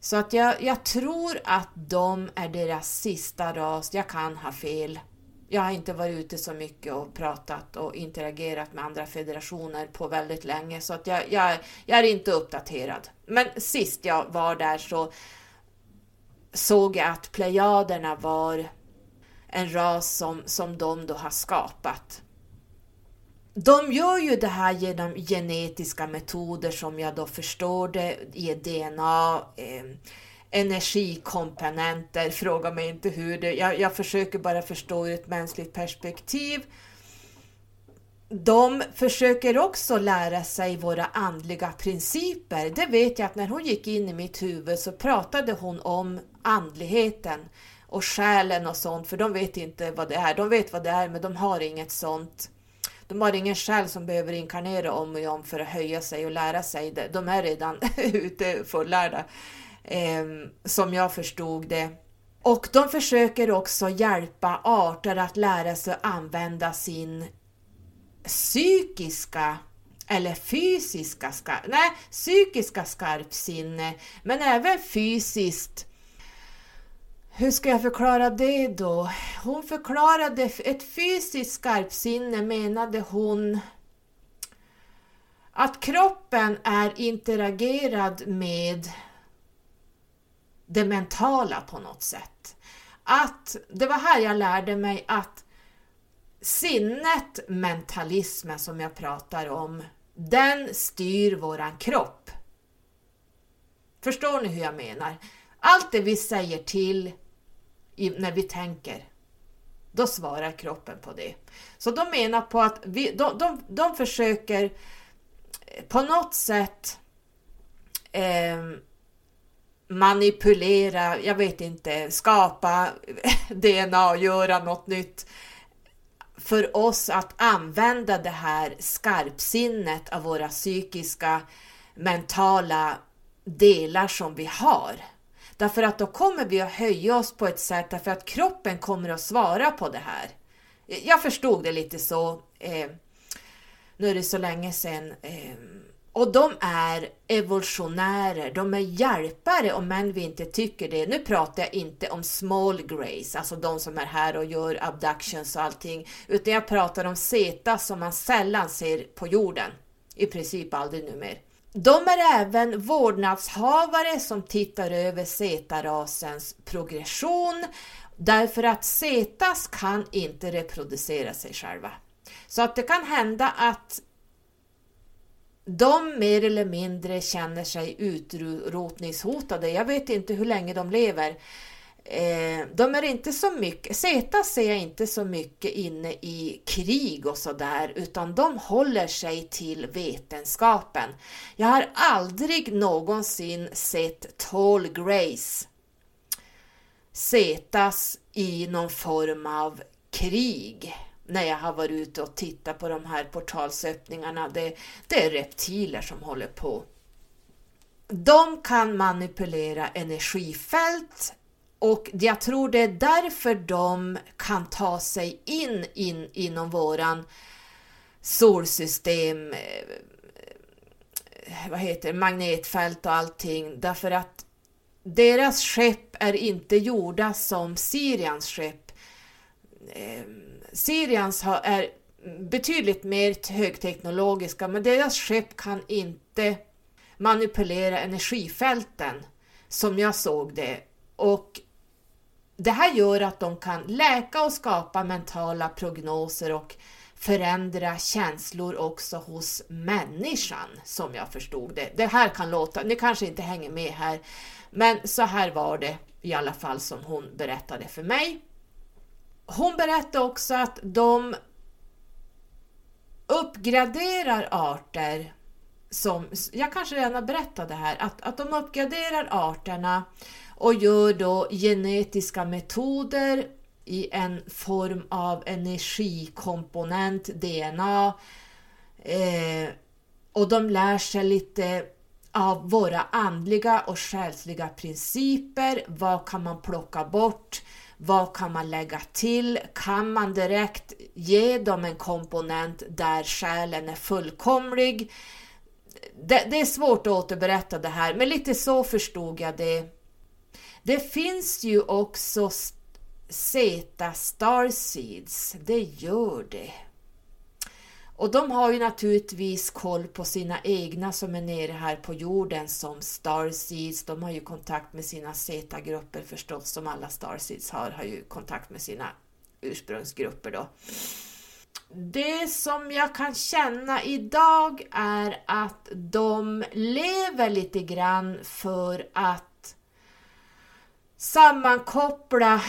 Så att jag, jag tror att de är deras sista ras, jag kan ha fel. Jag har inte varit ute så mycket och pratat och interagerat med andra federationer på väldigt länge så att jag, jag, jag är inte uppdaterad. Men sist jag var där så såg jag att plejaderna var en ras som, som de då har skapat. De gör ju det här genom genetiska metoder som jag då förstår det, i DNA, eh, energikomponenter, fråga mig inte hur det... Jag, jag försöker bara förstå ur ett mänskligt perspektiv. De försöker också lära sig våra andliga principer. Det vet jag att när hon gick in i mitt huvud så pratade hon om andligheten och själen och sånt, för de vet inte vad det är. De vet vad det är, men de har inget sånt. De har ingen själ som behöver inkarnera om och om för att höja sig och lära sig det. De är redan ute fullärda eh, som jag förstod det. Och de försöker också hjälpa arter att lära sig att använda sin psykiska eller fysiska, nej, psykiska skarpsinne, men även fysiskt. Hur ska jag förklara det då? Hon förklarade ett fysiskt skarpsinne menade hon att kroppen är interagerad med det mentala på något sätt. Att det var här jag lärde mig att sinnet, mentalismen som jag pratar om, den styr våran kropp. Förstår ni hur jag menar? Allt det vi säger till när vi tänker, då svarar kroppen på det. Så de menar på att vi, de, de, de försöker på något sätt eh, manipulera, jag vet inte, skapa DNA och göra något nytt för oss att använda det här skarpsinnet av våra psykiska, mentala delar som vi har. Därför att då kommer vi att höja oss på ett sätt därför att kroppen kommer att svara på det här. Jag förstod det lite så. Eh, nu är det så länge sedan. Eh, och de är evolutionärer, de är hjälpare om än vi inte tycker det. Nu pratar jag inte om small grace, alltså de som är här och gör abductions och allting, utan jag pratar om zeta som man sällan ser på jorden. I princip aldrig numera. De är även vårdnadshavare som tittar över zeta-rasens progression därför att zetas kan inte reproducera sig själva. Så att det kan hända att de mer eller mindre känner sig utrotningshotade. Jag vet inte hur länge de lever. Eh, de är inte så mycket, Zeta ser jag inte så mycket inne i krig och sådär, utan de håller sig till vetenskapen. Jag har aldrig någonsin sett Tall Grace Zetas i någon form av krig när jag har varit ute och tittat på de här portalsöppningarna. Det, det är reptiler som håller på. De kan manipulera energifält och jag tror det är därför de kan ta sig in, in inom våran solsystem, eh, vad heter det, magnetfält och allting, därför att deras skepp är inte gjorda som Sirians skepp. Ehm, Eh, Sirians är betydligt mer högteknologiska, men deras skepp kan inte manipulera energifälten som jag såg det. Och det här gör att de kan läka och skapa mentala prognoser och förändra känslor också hos människan, som jag förstod det. Det här kan låta, ni kanske inte hänger med här, men så här var det i alla fall som hon berättade för mig. Hon berättade också att de uppgraderar arter som, jag kanske redan har berättat det här, att, att de uppgraderar arterna och gör då genetiska metoder i en form av energikomponent, DNA. Eh, och de lär sig lite av våra andliga och själsliga principer. Vad kan man plocka bort? Vad kan man lägga till? Kan man direkt ge dem en komponent där själen är fullkomlig? Det, det är svårt att återberätta det här, men lite så förstod jag det. Det finns ju också Zeta Starseeds, det gör det. Och de har ju naturligtvis koll på sina egna som är nere här på jorden som Starseeds. De har ju kontakt med sina Z-grupper förstås, som alla Starseeds har, har ju kontakt med sina ursprungsgrupper då. Det som jag kan känna idag är att de lever lite grann för att sammankoppla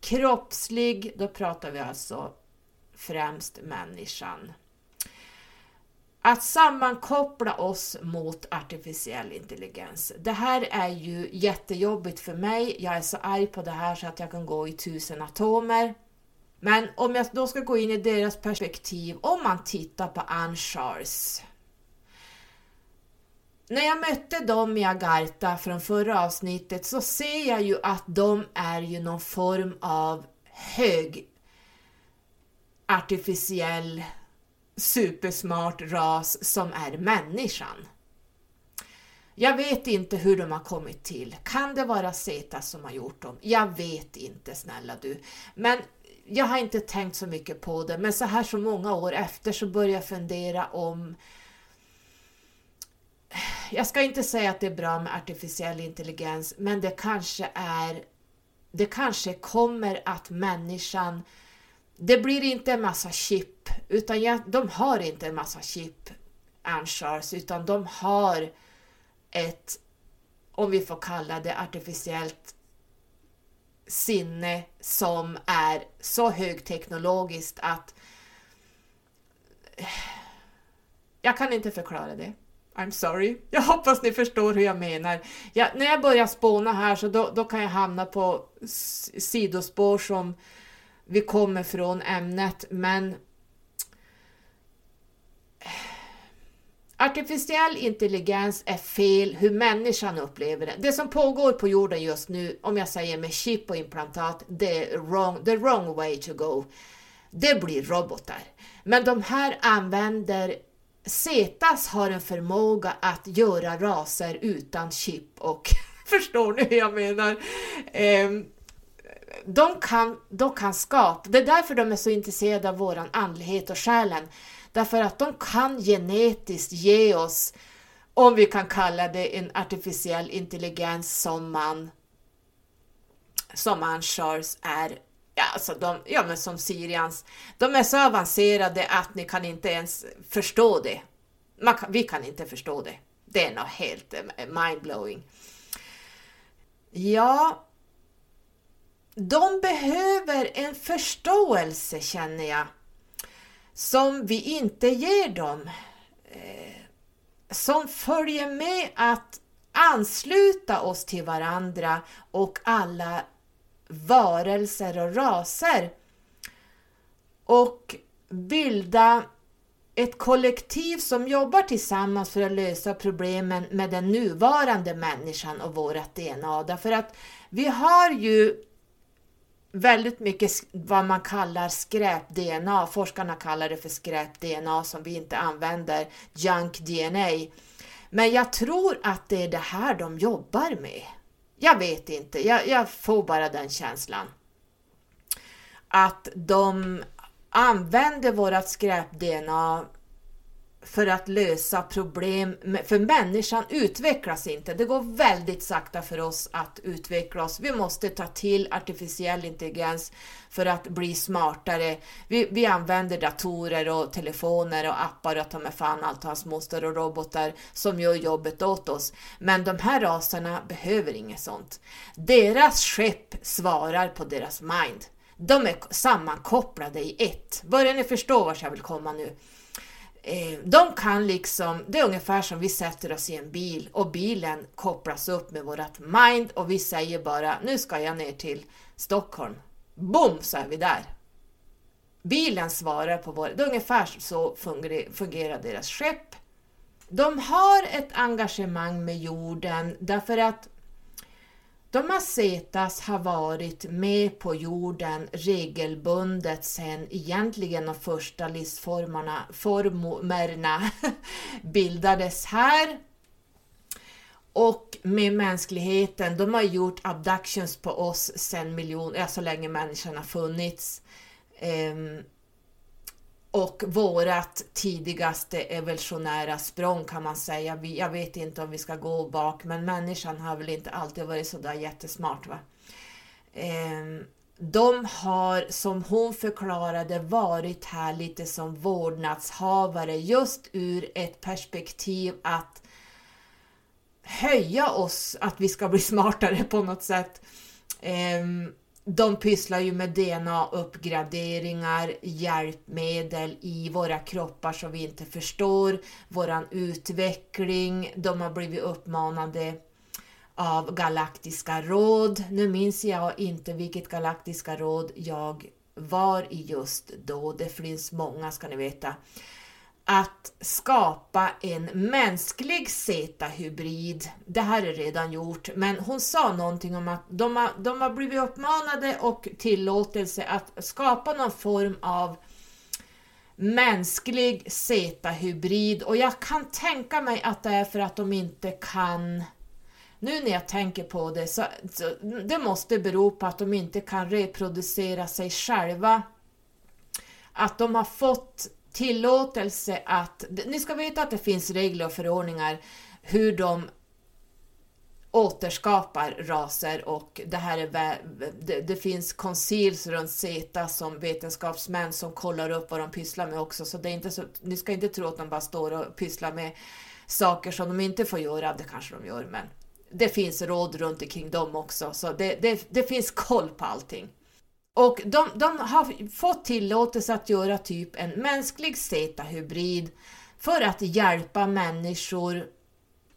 kroppslig, då pratar vi alltså främst människan. Att sammankoppla oss mot artificiell intelligens. Det här är ju jättejobbigt för mig. Jag är så arg på det här så att jag kan gå i tusen atomer. Men om jag då ska gå in i deras perspektiv, om man tittar på Anne När jag mötte dem i Agartha från förra avsnittet så ser jag ju att de är ju någon form av hög artificiell supersmart ras som är människan. Jag vet inte hur de har kommit till. Kan det vara Zeta som har gjort dem? Jag vet inte snälla du. Men jag har inte tänkt så mycket på det, men så här så många år efter så börjar jag fundera om jag ska inte säga att det är bra med artificiell intelligens, men det kanske är det kanske kommer att människan det blir inte en massa chip, utan jag, de har inte en massa chip, Anchars, utan de har ett, om vi får kalla det artificiellt sinne som är så högteknologiskt att jag kan inte förklara det. I'm sorry. Jag hoppas ni förstår hur jag menar. Jag, när jag börjar spåna här så då, då kan jag hamna på sidospår som vi kommer från ämnet, men Artificiell intelligens är fel hur människan upplever det. Det som pågår på jorden just nu, om jag säger med chip och implantat, det är wrong, the wrong way to go. Det blir robotar. Men de här använder Cetas har en förmåga att göra raser utan chip och förstår ni hur jag menar? Um, de kan, de kan skapa, det är därför de är så intresserade av våran andlighet och själen. Därför att de kan genetiskt ge oss, om vi kan kalla det en artificiell intelligens som man som man Charles är, ja, alltså de, ja men som Sirians. de är så avancerade att ni kan inte ens förstå det. Kan, vi kan inte förstå det. Det är något helt eh, mindblowing. Ja, de behöver en förståelse känner jag, som vi inte ger dem. Eh, som följer med att ansluta oss till varandra och alla varelser och raser och bilda ett kollektiv som jobbar tillsammans för att lösa problemen med den nuvarande människan och vårt DNA. Därför att vi har ju väldigt mycket vad man kallar skräp-DNA. Forskarna kallar det för skräp-DNA som vi inte använder, junk-DNA. Men jag tror att det är det här de jobbar med. Jag vet inte, jag, jag får bara den känslan. Att de använder vårat skräp-DNA för att lösa problem, för människan utvecklas inte. Det går väldigt sakta för oss att utveckla oss. Vi måste ta till artificiell intelligens för att bli smartare. Vi, vi använder datorer och telefoner och appar och ta med fan allt hans moster och robotar som gör jobbet åt oss. Men de här raserna behöver inget sånt. Deras skepp svarar på deras mind. De är sammankopplade i ett. Börjar ni förstå vart jag vill komma nu? Eh, de kan liksom, det är ungefär som vi sätter oss i en bil och bilen kopplas upp med vårat mind och vi säger bara nu ska jag ner till Stockholm. Boom så är vi där. Bilen svarar på vår, det är ungefär så fungerar deras skepp. De har ett engagemang med jorden därför att de Macetas har varit med på jorden regelbundet sedan egentligen de första livsformerna bildades här. Och med mänskligheten, de har gjort abductions på oss sedan miljoner, ja, så alltså länge människan har funnits. Um, och vårat tidigaste evolutionära språng kan man säga. jag vet inte om vi ska gå bak, men människan har väl inte alltid varit sådär jättesmart. Va? Ehm, de har, som hon förklarade, varit här lite som vårdnadshavare just ur ett perspektiv att höja oss, att vi ska bli smartare på något sätt. Ehm, de pysslar ju med DNA-uppgraderingar, hjälpmedel i våra kroppar som vi inte förstår, våran utveckling. De har blivit uppmanade av Galaktiska råd. Nu minns jag inte vilket Galaktiska råd jag var i just då. Det finns många ska ni veta att skapa en mänsklig Z-hybrid. Det här är redan gjort, men hon sa någonting om att de har, de har blivit uppmanade och tillåtelse att skapa någon form av mänsklig Z-hybrid och jag kan tänka mig att det är för att de inte kan nu när jag tänker på det så, så det måste bero på att de inte kan reproducera sig själva. Att de har fått tillåtelse att... Ni ska veta att det finns regler och förordningar hur de återskapar raser och det här är det, det finns konsils runt CETA som vetenskapsmän som kollar upp vad de pysslar med också. Så det är inte så, ni ska inte tro att de bara står och pysslar med saker som de inte får göra, det kanske de gör men det finns råd runt omkring dem också. Så det, det, det finns koll på allting. Och de, de har fått tillåtelse att göra typ en mänsklig Z-hybrid för att hjälpa människor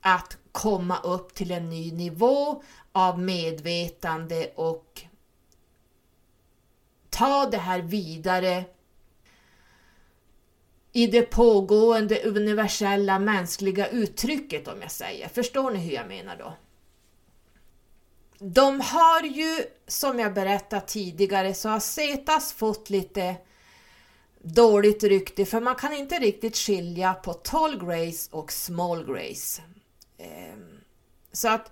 att komma upp till en ny nivå av medvetande och ta det här vidare i det pågående universella mänskliga uttrycket om jag säger. Förstår ni hur jag menar då? De har ju, som jag berättat tidigare, så har Cetas fått lite dåligt rykte för man kan inte riktigt skilja på tall grace och small grace. Ehm, så att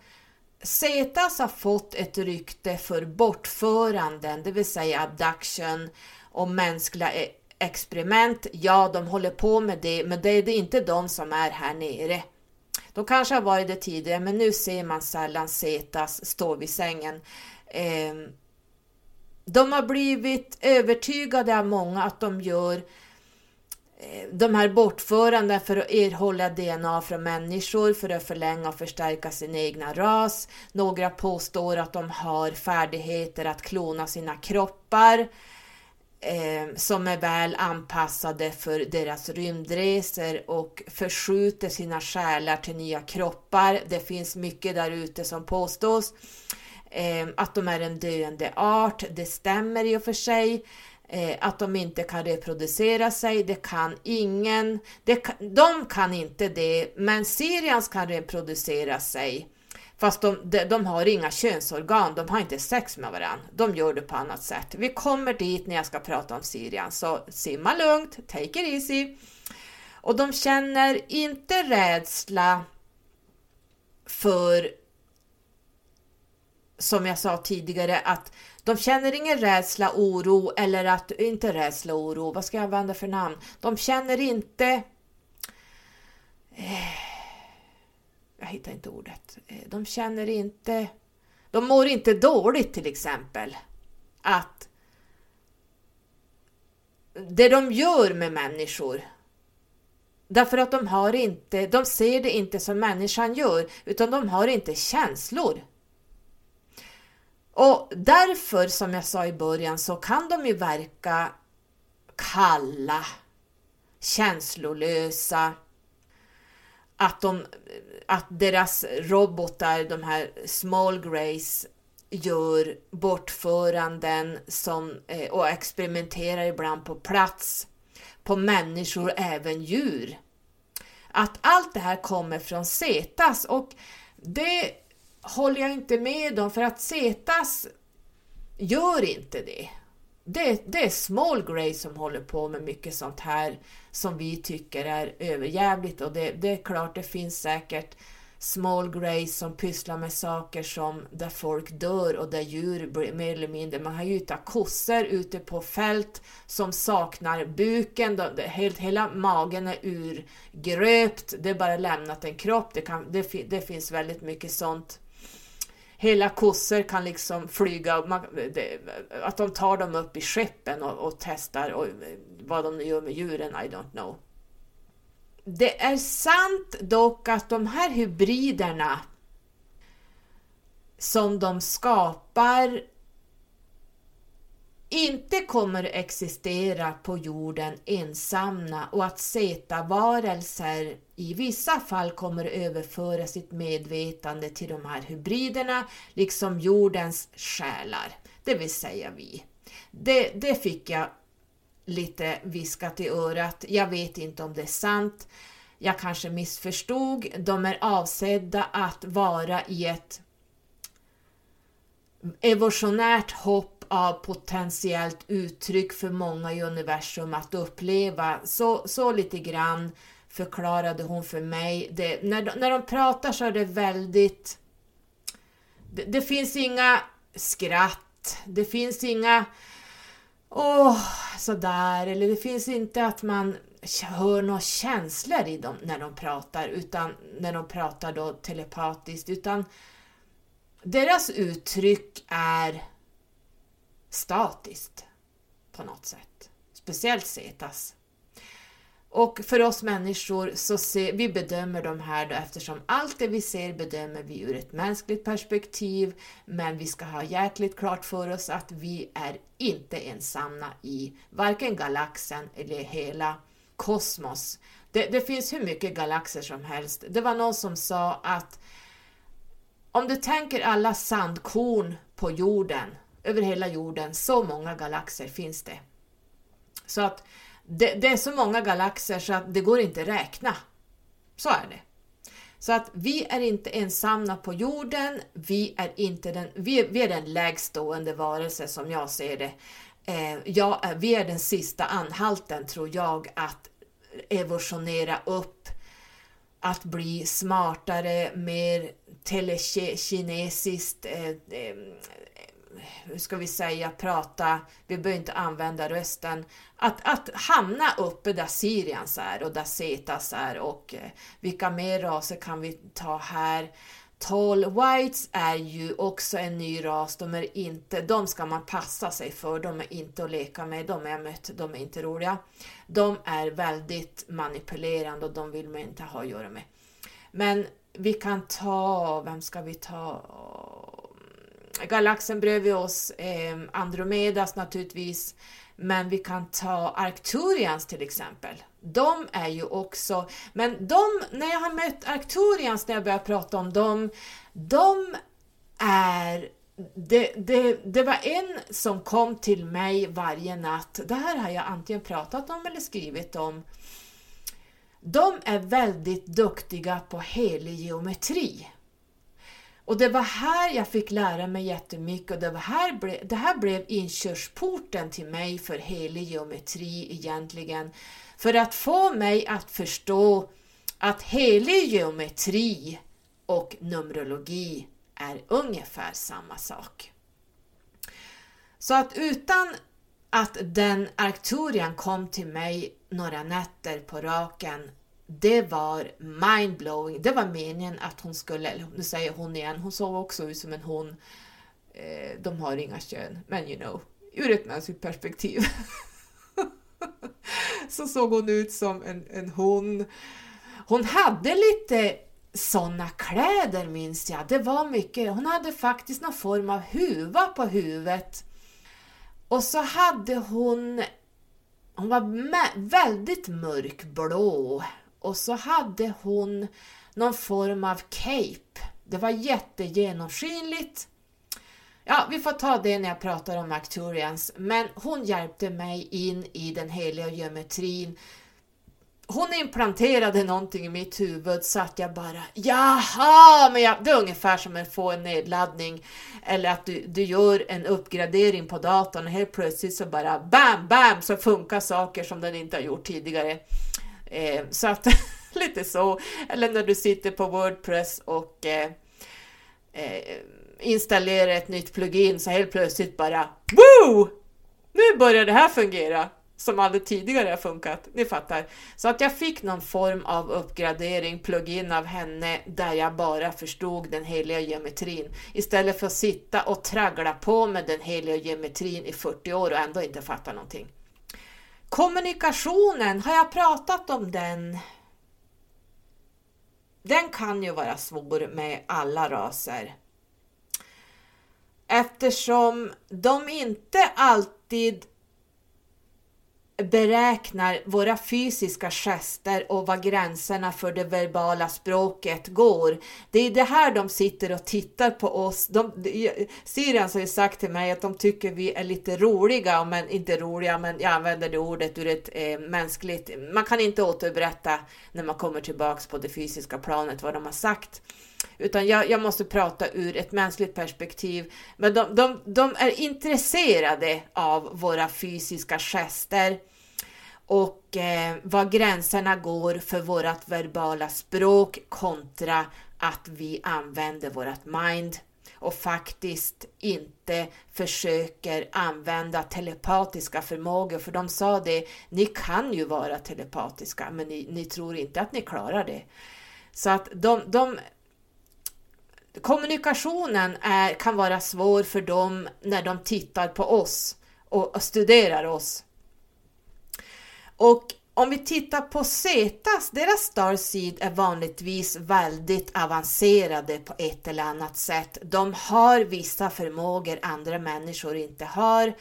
Cetas har fått ett rykte för bortföranden, det vill säga abduction och mänskliga e-, experiment. Ja, de håller på med det, men det är inte de som är här nere. De kanske har varit det tidigare men nu ser man sällan Zetas stå vid sängen. Eh, de har blivit övertygade av många att de gör eh, de här bortföranden för att erhålla DNA från människor för att förlänga och förstärka sin egna ras. Några påstår att de har färdigheter att klona sina kroppar eh, som är väl anpassade för deras rymdresor och förskjuter sina själar till nya kroppar. Det finns mycket där ute som påstås. Eh, att de är en döende art, det stämmer i och för sig. eh, att de inte kan reproducera sig, det kan ingen, det kan, de kan inte det, men Syrians kan reproducera sig. Fast de, de, de, har inga könsorgan, de har inte sex med varandra. De gör det på annat sätt. Vi kommer dit när jag ska prata om Syrien, så simma lugnt, take it easy. Och de känner inte rädsla för, som jag sa tidigare, att de känner ingen rädsla, oro eller att, inte rädsla, oro, vad ska jag använda för namn? De känner inte eh, jag hittar inte ordet. Eh, de känner inte... De mår inte dåligt till exempel. Att det de gör med människor Därför att de har inte, de ser det inte som människan gör, utan de har inte känslor. Och därför, som jag sa i början, så kan de ju verka kalla, känslolösa, att, de, att deras robotar, de här small grays, gör bortföranden som, eh, och experimenterar ibland på plats på människor, även djur. Att allt det här kommer från Cetas och det håller jag inte med om för att Cetas gör inte det. Det, det är Small Grey som håller på med mycket sånt här som vi tycker är överjävligt. Och det, det är klart det finns säkert small Grey som pysslar med saker som där folk dör och där djur blir mer eller mindre, man har ju hittat kossor ute på fält som saknar buken, de, helt, hela magen är urgröpt, det är bara lämnat en kropp, det, kan, det, det finns väldigt mycket sånt hela kossor kan liksom flyga, man, det, att de tar dem upp i skeppen och, och testar och, eh, vad de gör med djuren, I don't know. Det är sant dock att de här hybriderna som de skapar inte kommer att existera på jorden ensamma och att zeta-varelser i vissa fall kommer att överföra sitt medvetande till de här hybriderna, liksom jordens själar, det vill säga vi. Det, det fick jag lite viskat i örat. Jag vet inte om det är sant. Jag kanske missförstod. De är avsedda att vara i ett evolutionärt hopp av potentiellt uttryck för många i universum att uppleva. Så, så lite grann förklarade hon för mig. Det, när, de, när de pratar så är det väldigt... Det, det finns inga skratt, det finns inga åh, oh, sådär, eller det finns inte att man hör några känslor i dem när de pratar, utan när de pratar då telepatiskt, utan deras uttryck är statiskt på något sätt. Speciellt Cetas. Och för oss människor så ser, vi bedömer de här då eftersom allt det vi ser bedömer vi ur ett mänskligt perspektiv, men vi ska ha jäkligt klart för oss att vi är inte ensamma i varken galaxen eller hela kosmos. Det, det finns hur mycket galaxer som helst. Det var någon som sa att om du tänker alla sandkorn på jorden, över hela jorden, så många galaxer finns det. Så att det, det, är så många galaxer så att det går inte att räkna. Så är det. Så att vi är inte ensamma på jorden, vi är, inte den, vi är, vi är den lägstående varelse som jag ser det. Eh, jag, vi är den sista anhalten tror jag att evolutionera upp, att bli smartare, mer telekinesiskt, eh, eh ska vi säga, prata, vi behöver inte använda rösten, att, att hamna uppe där Syrians är och där Setas är och eh, vilka mer raser kan vi ta här? Tall Whites är ju också en ny ras, de är inte, de ska man passa sig för, de är inte att leka med, de är jag mött, de är inte roliga. De är väldigt manipulerande och de vill man inte ha att göra med. Men vi kan ta, vem ska vi ta? Galaxen bredvid oss, eh, Andromedas naturligtvis, men vi kan ta Arcturians till exempel. De är ju också, men de, när jag har mött Arcturians, när jag börjar prata om dem, de är det, det, det var en som kom till mig varje natt. Det här har jag antingen pratat om eller skrivit om. De är väldigt duktiga på helig geometri. Och det var här jag fick lära mig jättemycket och det, var här ble, det här blev inkörsporten till mig för helig geometri egentligen. För att få mig att förstå att helig geometri och Numerologi är ungefär samma sak. Så att utan att den Arcturian kom till mig några nätter på raken, det var mindblowing. Det var meningen att hon skulle, eller nu säger hon igen, hon såg också ut som en hon. Eh, de har inga kön, men you know, ur ett mänskligt perspektiv. så såg hon ut som en, en hon. Hon hade lite såna kläder minns jag. Det var mycket. Hon hade faktiskt någon form av huva på huvudet. Och så hade hon, hon var väldigt mörkblå och så hade hon någon form av cape. Det var jättegenomskinligt. Ja, vi får ta det när jag pratar om Arcturians, men hon hjälpte mig in i den heliga geometrin hon implanterade någonting i mitt huvud så att jag bara jaha, men jag, det är ungefär som att få en nedladdning eller att du, du gör en uppgradering på datorn och helt plötsligt så bara bam, bam så funkar saker som den inte har gjort tidigare. Eh, så att lite så, eller när du sitter på Wordpress och eh, eh, installerar ett nytt plugin så helt plötsligt bara Woo! Nu börjar det här fungera! som aldrig tidigare har funkat. Ni fattar. Så att jag fick någon form av uppgradering, plugin av henne där jag bara förstod den heliga geometrin istället för att sitta och traggla på med den heliga geometrin i 40 år och ändå inte fatta någonting. Kommunikationen, har jag pratat om den? Den kan ju vara svår med alla raser. Eftersom de inte alltid beräknar våra fysiska gester och var gränserna för det verbala språket går. Det är det här de sitter och tittar på oss. De, Syrians har ju sagt till mig att de tycker vi är lite roliga, men inte roliga, men jag använder det ordet ur ett eh, mänskligt... Man kan inte återberätta när man kommer tillbaks på det fysiska planet vad de har sagt. Utan jag, jag måste prata ur ett mänskligt perspektiv. Men de, de, de är intresserade av våra fysiska gester och eh, var gränserna går för vårt verbala språk kontra att vi använder vårt mind och faktiskt inte försöker använda telepatiska förmågor, för de sa det, ni kan ju vara telepatiska, men ni, ni tror inte att ni klarar det. Så att de, de kommunikationen är, kan vara svår för dem när de tittar på oss och, och studerar oss. Och om vi tittar på Zetas, deras Starseed är vanligtvis väldigt avancerade på ett eller annat sätt. De har vissa förmågor andra människor inte har.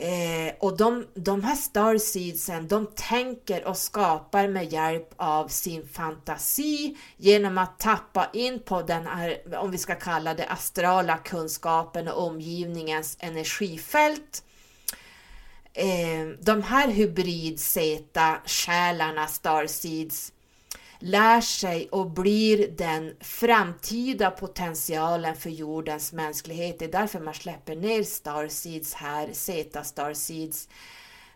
Eh, och de, de här starseedsen, de tänker och skapar med hjälp av sin fantasi genom att tappa in på den här, om vi ska kalla det astrala kunskapen och omgivningens energifält. Eh, de här hybrid-Z-själarna, starseeds, lär sig och blir den framtida potentialen för jordens mänsklighet. Det är därför man släpper ner Starseeds här, Zeta Starseeds.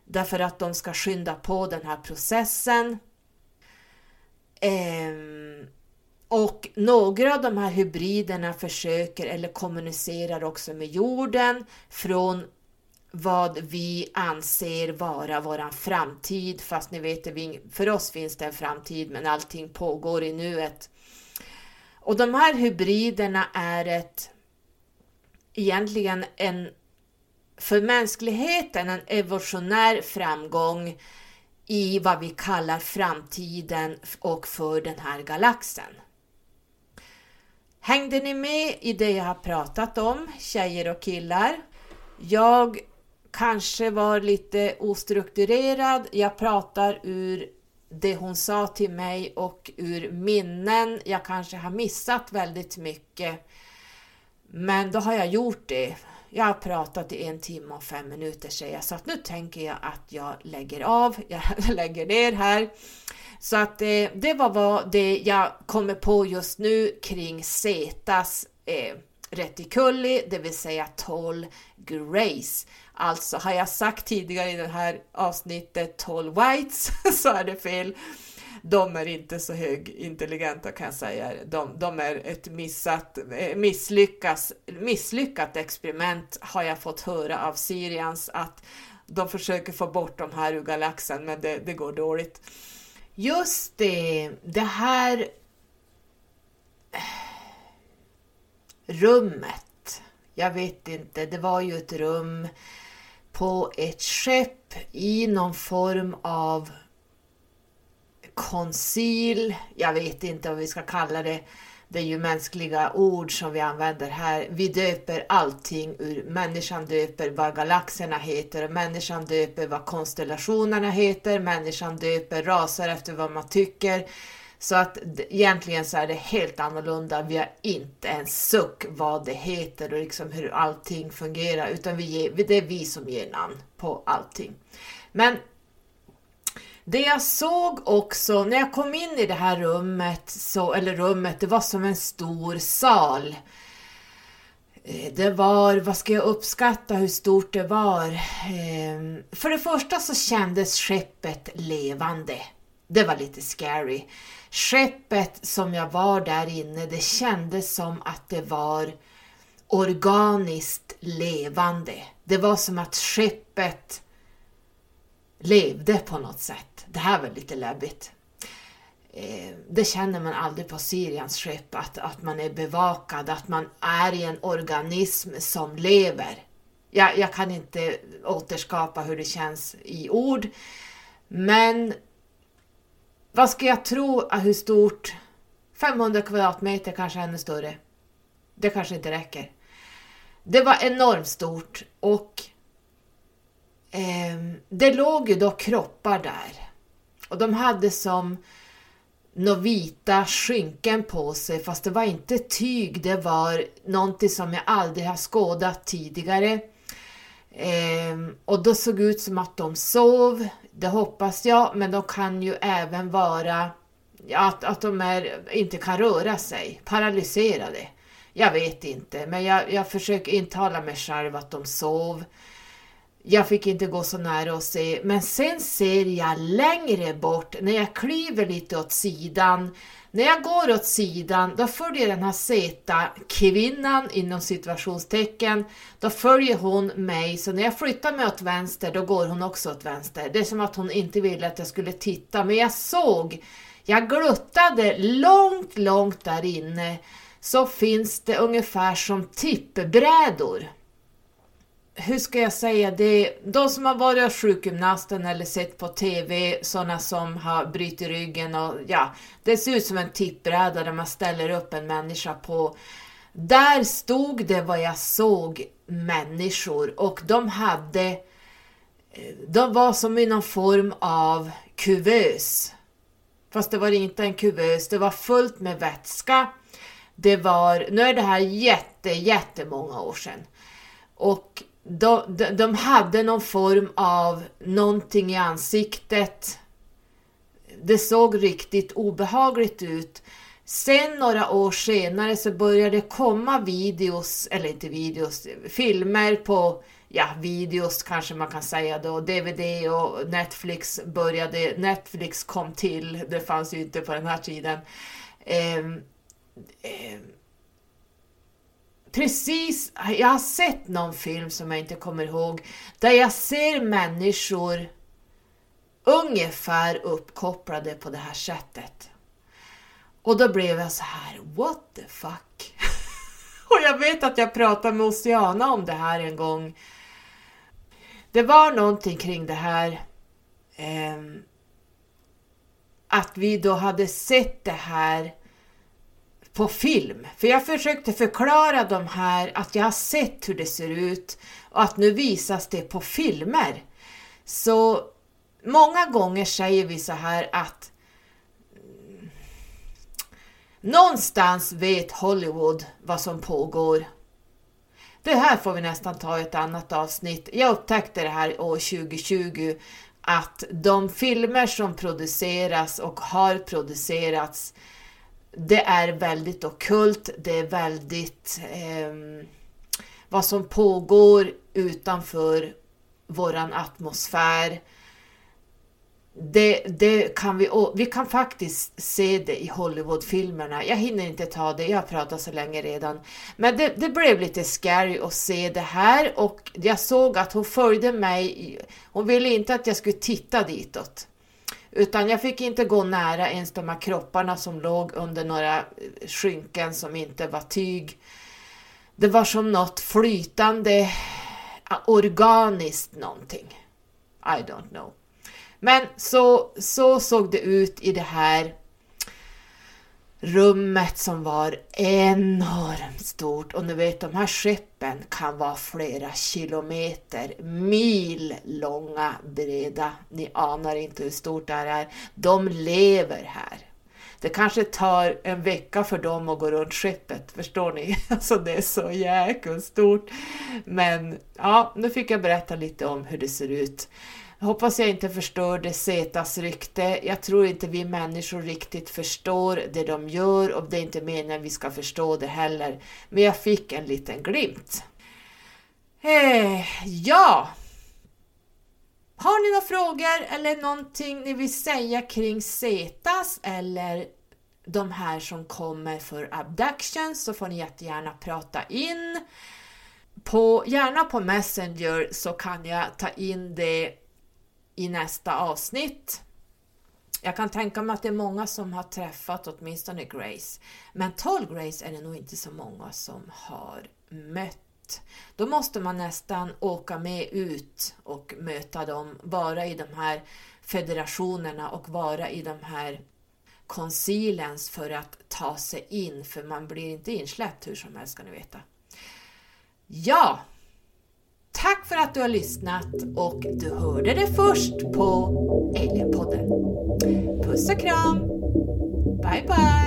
Därför att de ska skynda på den här processen. Ehm, och några av de här hybriderna försöker eller kommunicerar också med jorden från vad vi anser vara våran framtid, fast ni vet, för oss finns det en framtid, men allting pågår i nuet. Och de här hybriderna är ett, egentligen en, för mänskligheten, en evolutionär framgång i vad vi kallar framtiden och för den här galaxen. Hängde ni med i det jag har pratat om, tjejer och killar? Jag kanske var lite ostrukturerad. Jag pratar ur det hon sa till mig och ur minnen. Jag kanske har missat väldigt mycket. Men då har jag gjort det. Jag har pratat i en timme och fem minuter säger jag, så att nu tänker jag att jag lägger av, jag lägger ner här. Så att det, det var vad det jag kommer på just nu kring Zetas eh, reticuli, det vill säga 12 Grace. Alltså har jag sagt tidigare i det här avsnittet 12 Whites så är det fel. De är inte så högintelligenta kan jag säga. De, de är ett missat, eh, misslyckas, misslyckat experiment har jag fått höra av Syrians att de försöker få bort de här ur galaxen men det, det går dåligt. Just det, det här eh, rummet. Jag vet inte, det var ju ett rum på ett skepp i någon form av koncil. Jag vet inte vad vi ska kalla det. Det är ju mänskliga ord som vi använder här. Vi döper allting ur människan döper vad galaxerna heter, människan döper vad konstellationerna heter, människan döper raser efter vad man tycker. Så att egentligen så är det helt annorlunda. Vi har inte en suck vad det heter och liksom hur allting fungerar, utan vi ger, det är vi som ger namn på allting. Men det jag såg också när jag kom in i det här rummet, så, eller rummet, det var som en stor sal. Eh, det var, vad ska jag uppskatta hur stort det var? Ehm, för det första så kändes skeppet levande. Det var lite scary. Skeppet som jag var där inne, det kändes som att det var organiskt levande. Det var som att skeppet levde på något sätt. Det här var lite läbbigt. Eh, det känner man aldrig på Syriens skepp, att, att man är bevakad, att man är i en organism som lever. Jag, jag kan inte återskapa hur det känns i ord, men vad ska jag tro hur stort? 500 kvadratmeter, kanske ännu större. Det kanske inte räcker. Det var enormt stort och eh, det låg ju då kroppar där. Och de hade som några vita skynken på sig fast det var inte tyg, det var någonting som jag aldrig har skådat tidigare. Eh, och då såg det ut som att de sov, det hoppas jag, men de kan ju även vara att, att de är, inte kan röra sig, paralyserade. Jag vet inte, men jag, jag försöker intala mig själv att de sov. Jag fick inte gå så nära och se, men sen ser jag längre bort när jag kliver lite åt sidan. När jag går åt sidan, då följer den här seta kvinnan inom situationstecken, då följer hon mig, så när jag flyttar mig åt vänster, då går hon också åt vänster. Det är som att hon inte ville att jag skulle titta, men jag såg, jag gluttade långt, långt där inne, så finns det ungefär som tippbrädor hur ska jag säga det, de som har varit hos sjukgymnasten eller sett på TV, sådana som har brutit ryggen och ja, det ser ut som en tippbräda där man ställer upp en människa på. Där stod det vad jag såg människor och de hade, de var som i någon form av kuvös. Fast det var inte en kuvös, det var fullt med vätska. Det var, nu är det här jätte, jättemånga år sedan. Och de, de, de hade någon form av någonting i ansiktet. Det såg riktigt obehagligt ut. Sen några år senare så började det komma videos, eller inte videos, filmer på, ja videos kanske man kan säga då, DVD och Netflix började, Netflix kom till, det fanns ju inte på den här tiden. Eh, eh, precis, jag har sett någon film som jag inte kommer ihåg, där jag ser människor ungefär uppkopplade på det här sättet. Och då blev jag så här, what the fuck? och jag vet att jag pratade med Oceana om det här en gång. Det var någonting kring det här eh, att vi då hade sett det här på film. För jag försökte förklara de här att jag har sett hur det ser ut och att nu visas det på filmer. Så många gånger säger vi så här att någonstans vet Hollywood vad som pågår Det här får vi nästan ta i ett annat avsnitt. Jag upptäckte det här år 2020 att de filmer som produceras och har producerats det är väldigt okult, det är väldigt eh, vad som pågår utanför våran atmosfär. Det, det kan vi, vi kan faktiskt se det i Hollywoodfilmerna. Jag hinner inte ta det, jag har pratat så länge redan. Men det, det, blev lite scary att se det här och jag såg att hon följde mig. Hon ville inte att jag skulle titta ditåt. Utan jag fick inte gå nära ens de här kropparna som låg under några skynken som inte var tyg. Det var som något flytande, organiskt någonting. I don't know. Men så, så såg det ut i det här rummet som var enormt stort och ni vet de här skeppen kan vara flera kilometer, mil långa, breda. Ni anar inte hur stort det här är. De lever här. Det kanske tar en vecka för dem att gå runt skeppet, förstår ni? Alltså det är så jäkla stort. Men ja, nu fick jag berätta lite om hur det ser ut. Jag hoppas jag inte förstörde Zetas rykte. Jag tror inte vi människor riktigt förstår det de gör och det är inte meningen att vi ska förstå det heller. Men jag fick en liten glimt. Eh, ja! Har ni några frågor eller någonting ni vill säga kring Zetas eller de här som kommer för abductions så får ni jättegärna prata in. På, gärna på Messenger så kan jag ta in det i nästa avsnitt. Jag kan tänka mig att det är många som har träffat åtminstone Grace, men Tall Grace är det nog inte så många som har mött. Då måste man nästan åka med ut och möta dem, vara i de här federationerna och vara i de här konsilens för att ta sig in, för man blir inte insläppt hur som helst ska ni veta. Ja, Tack för att du har lyssnat och du hörde det först på Alienpodden. Puss och kram! Bye bye!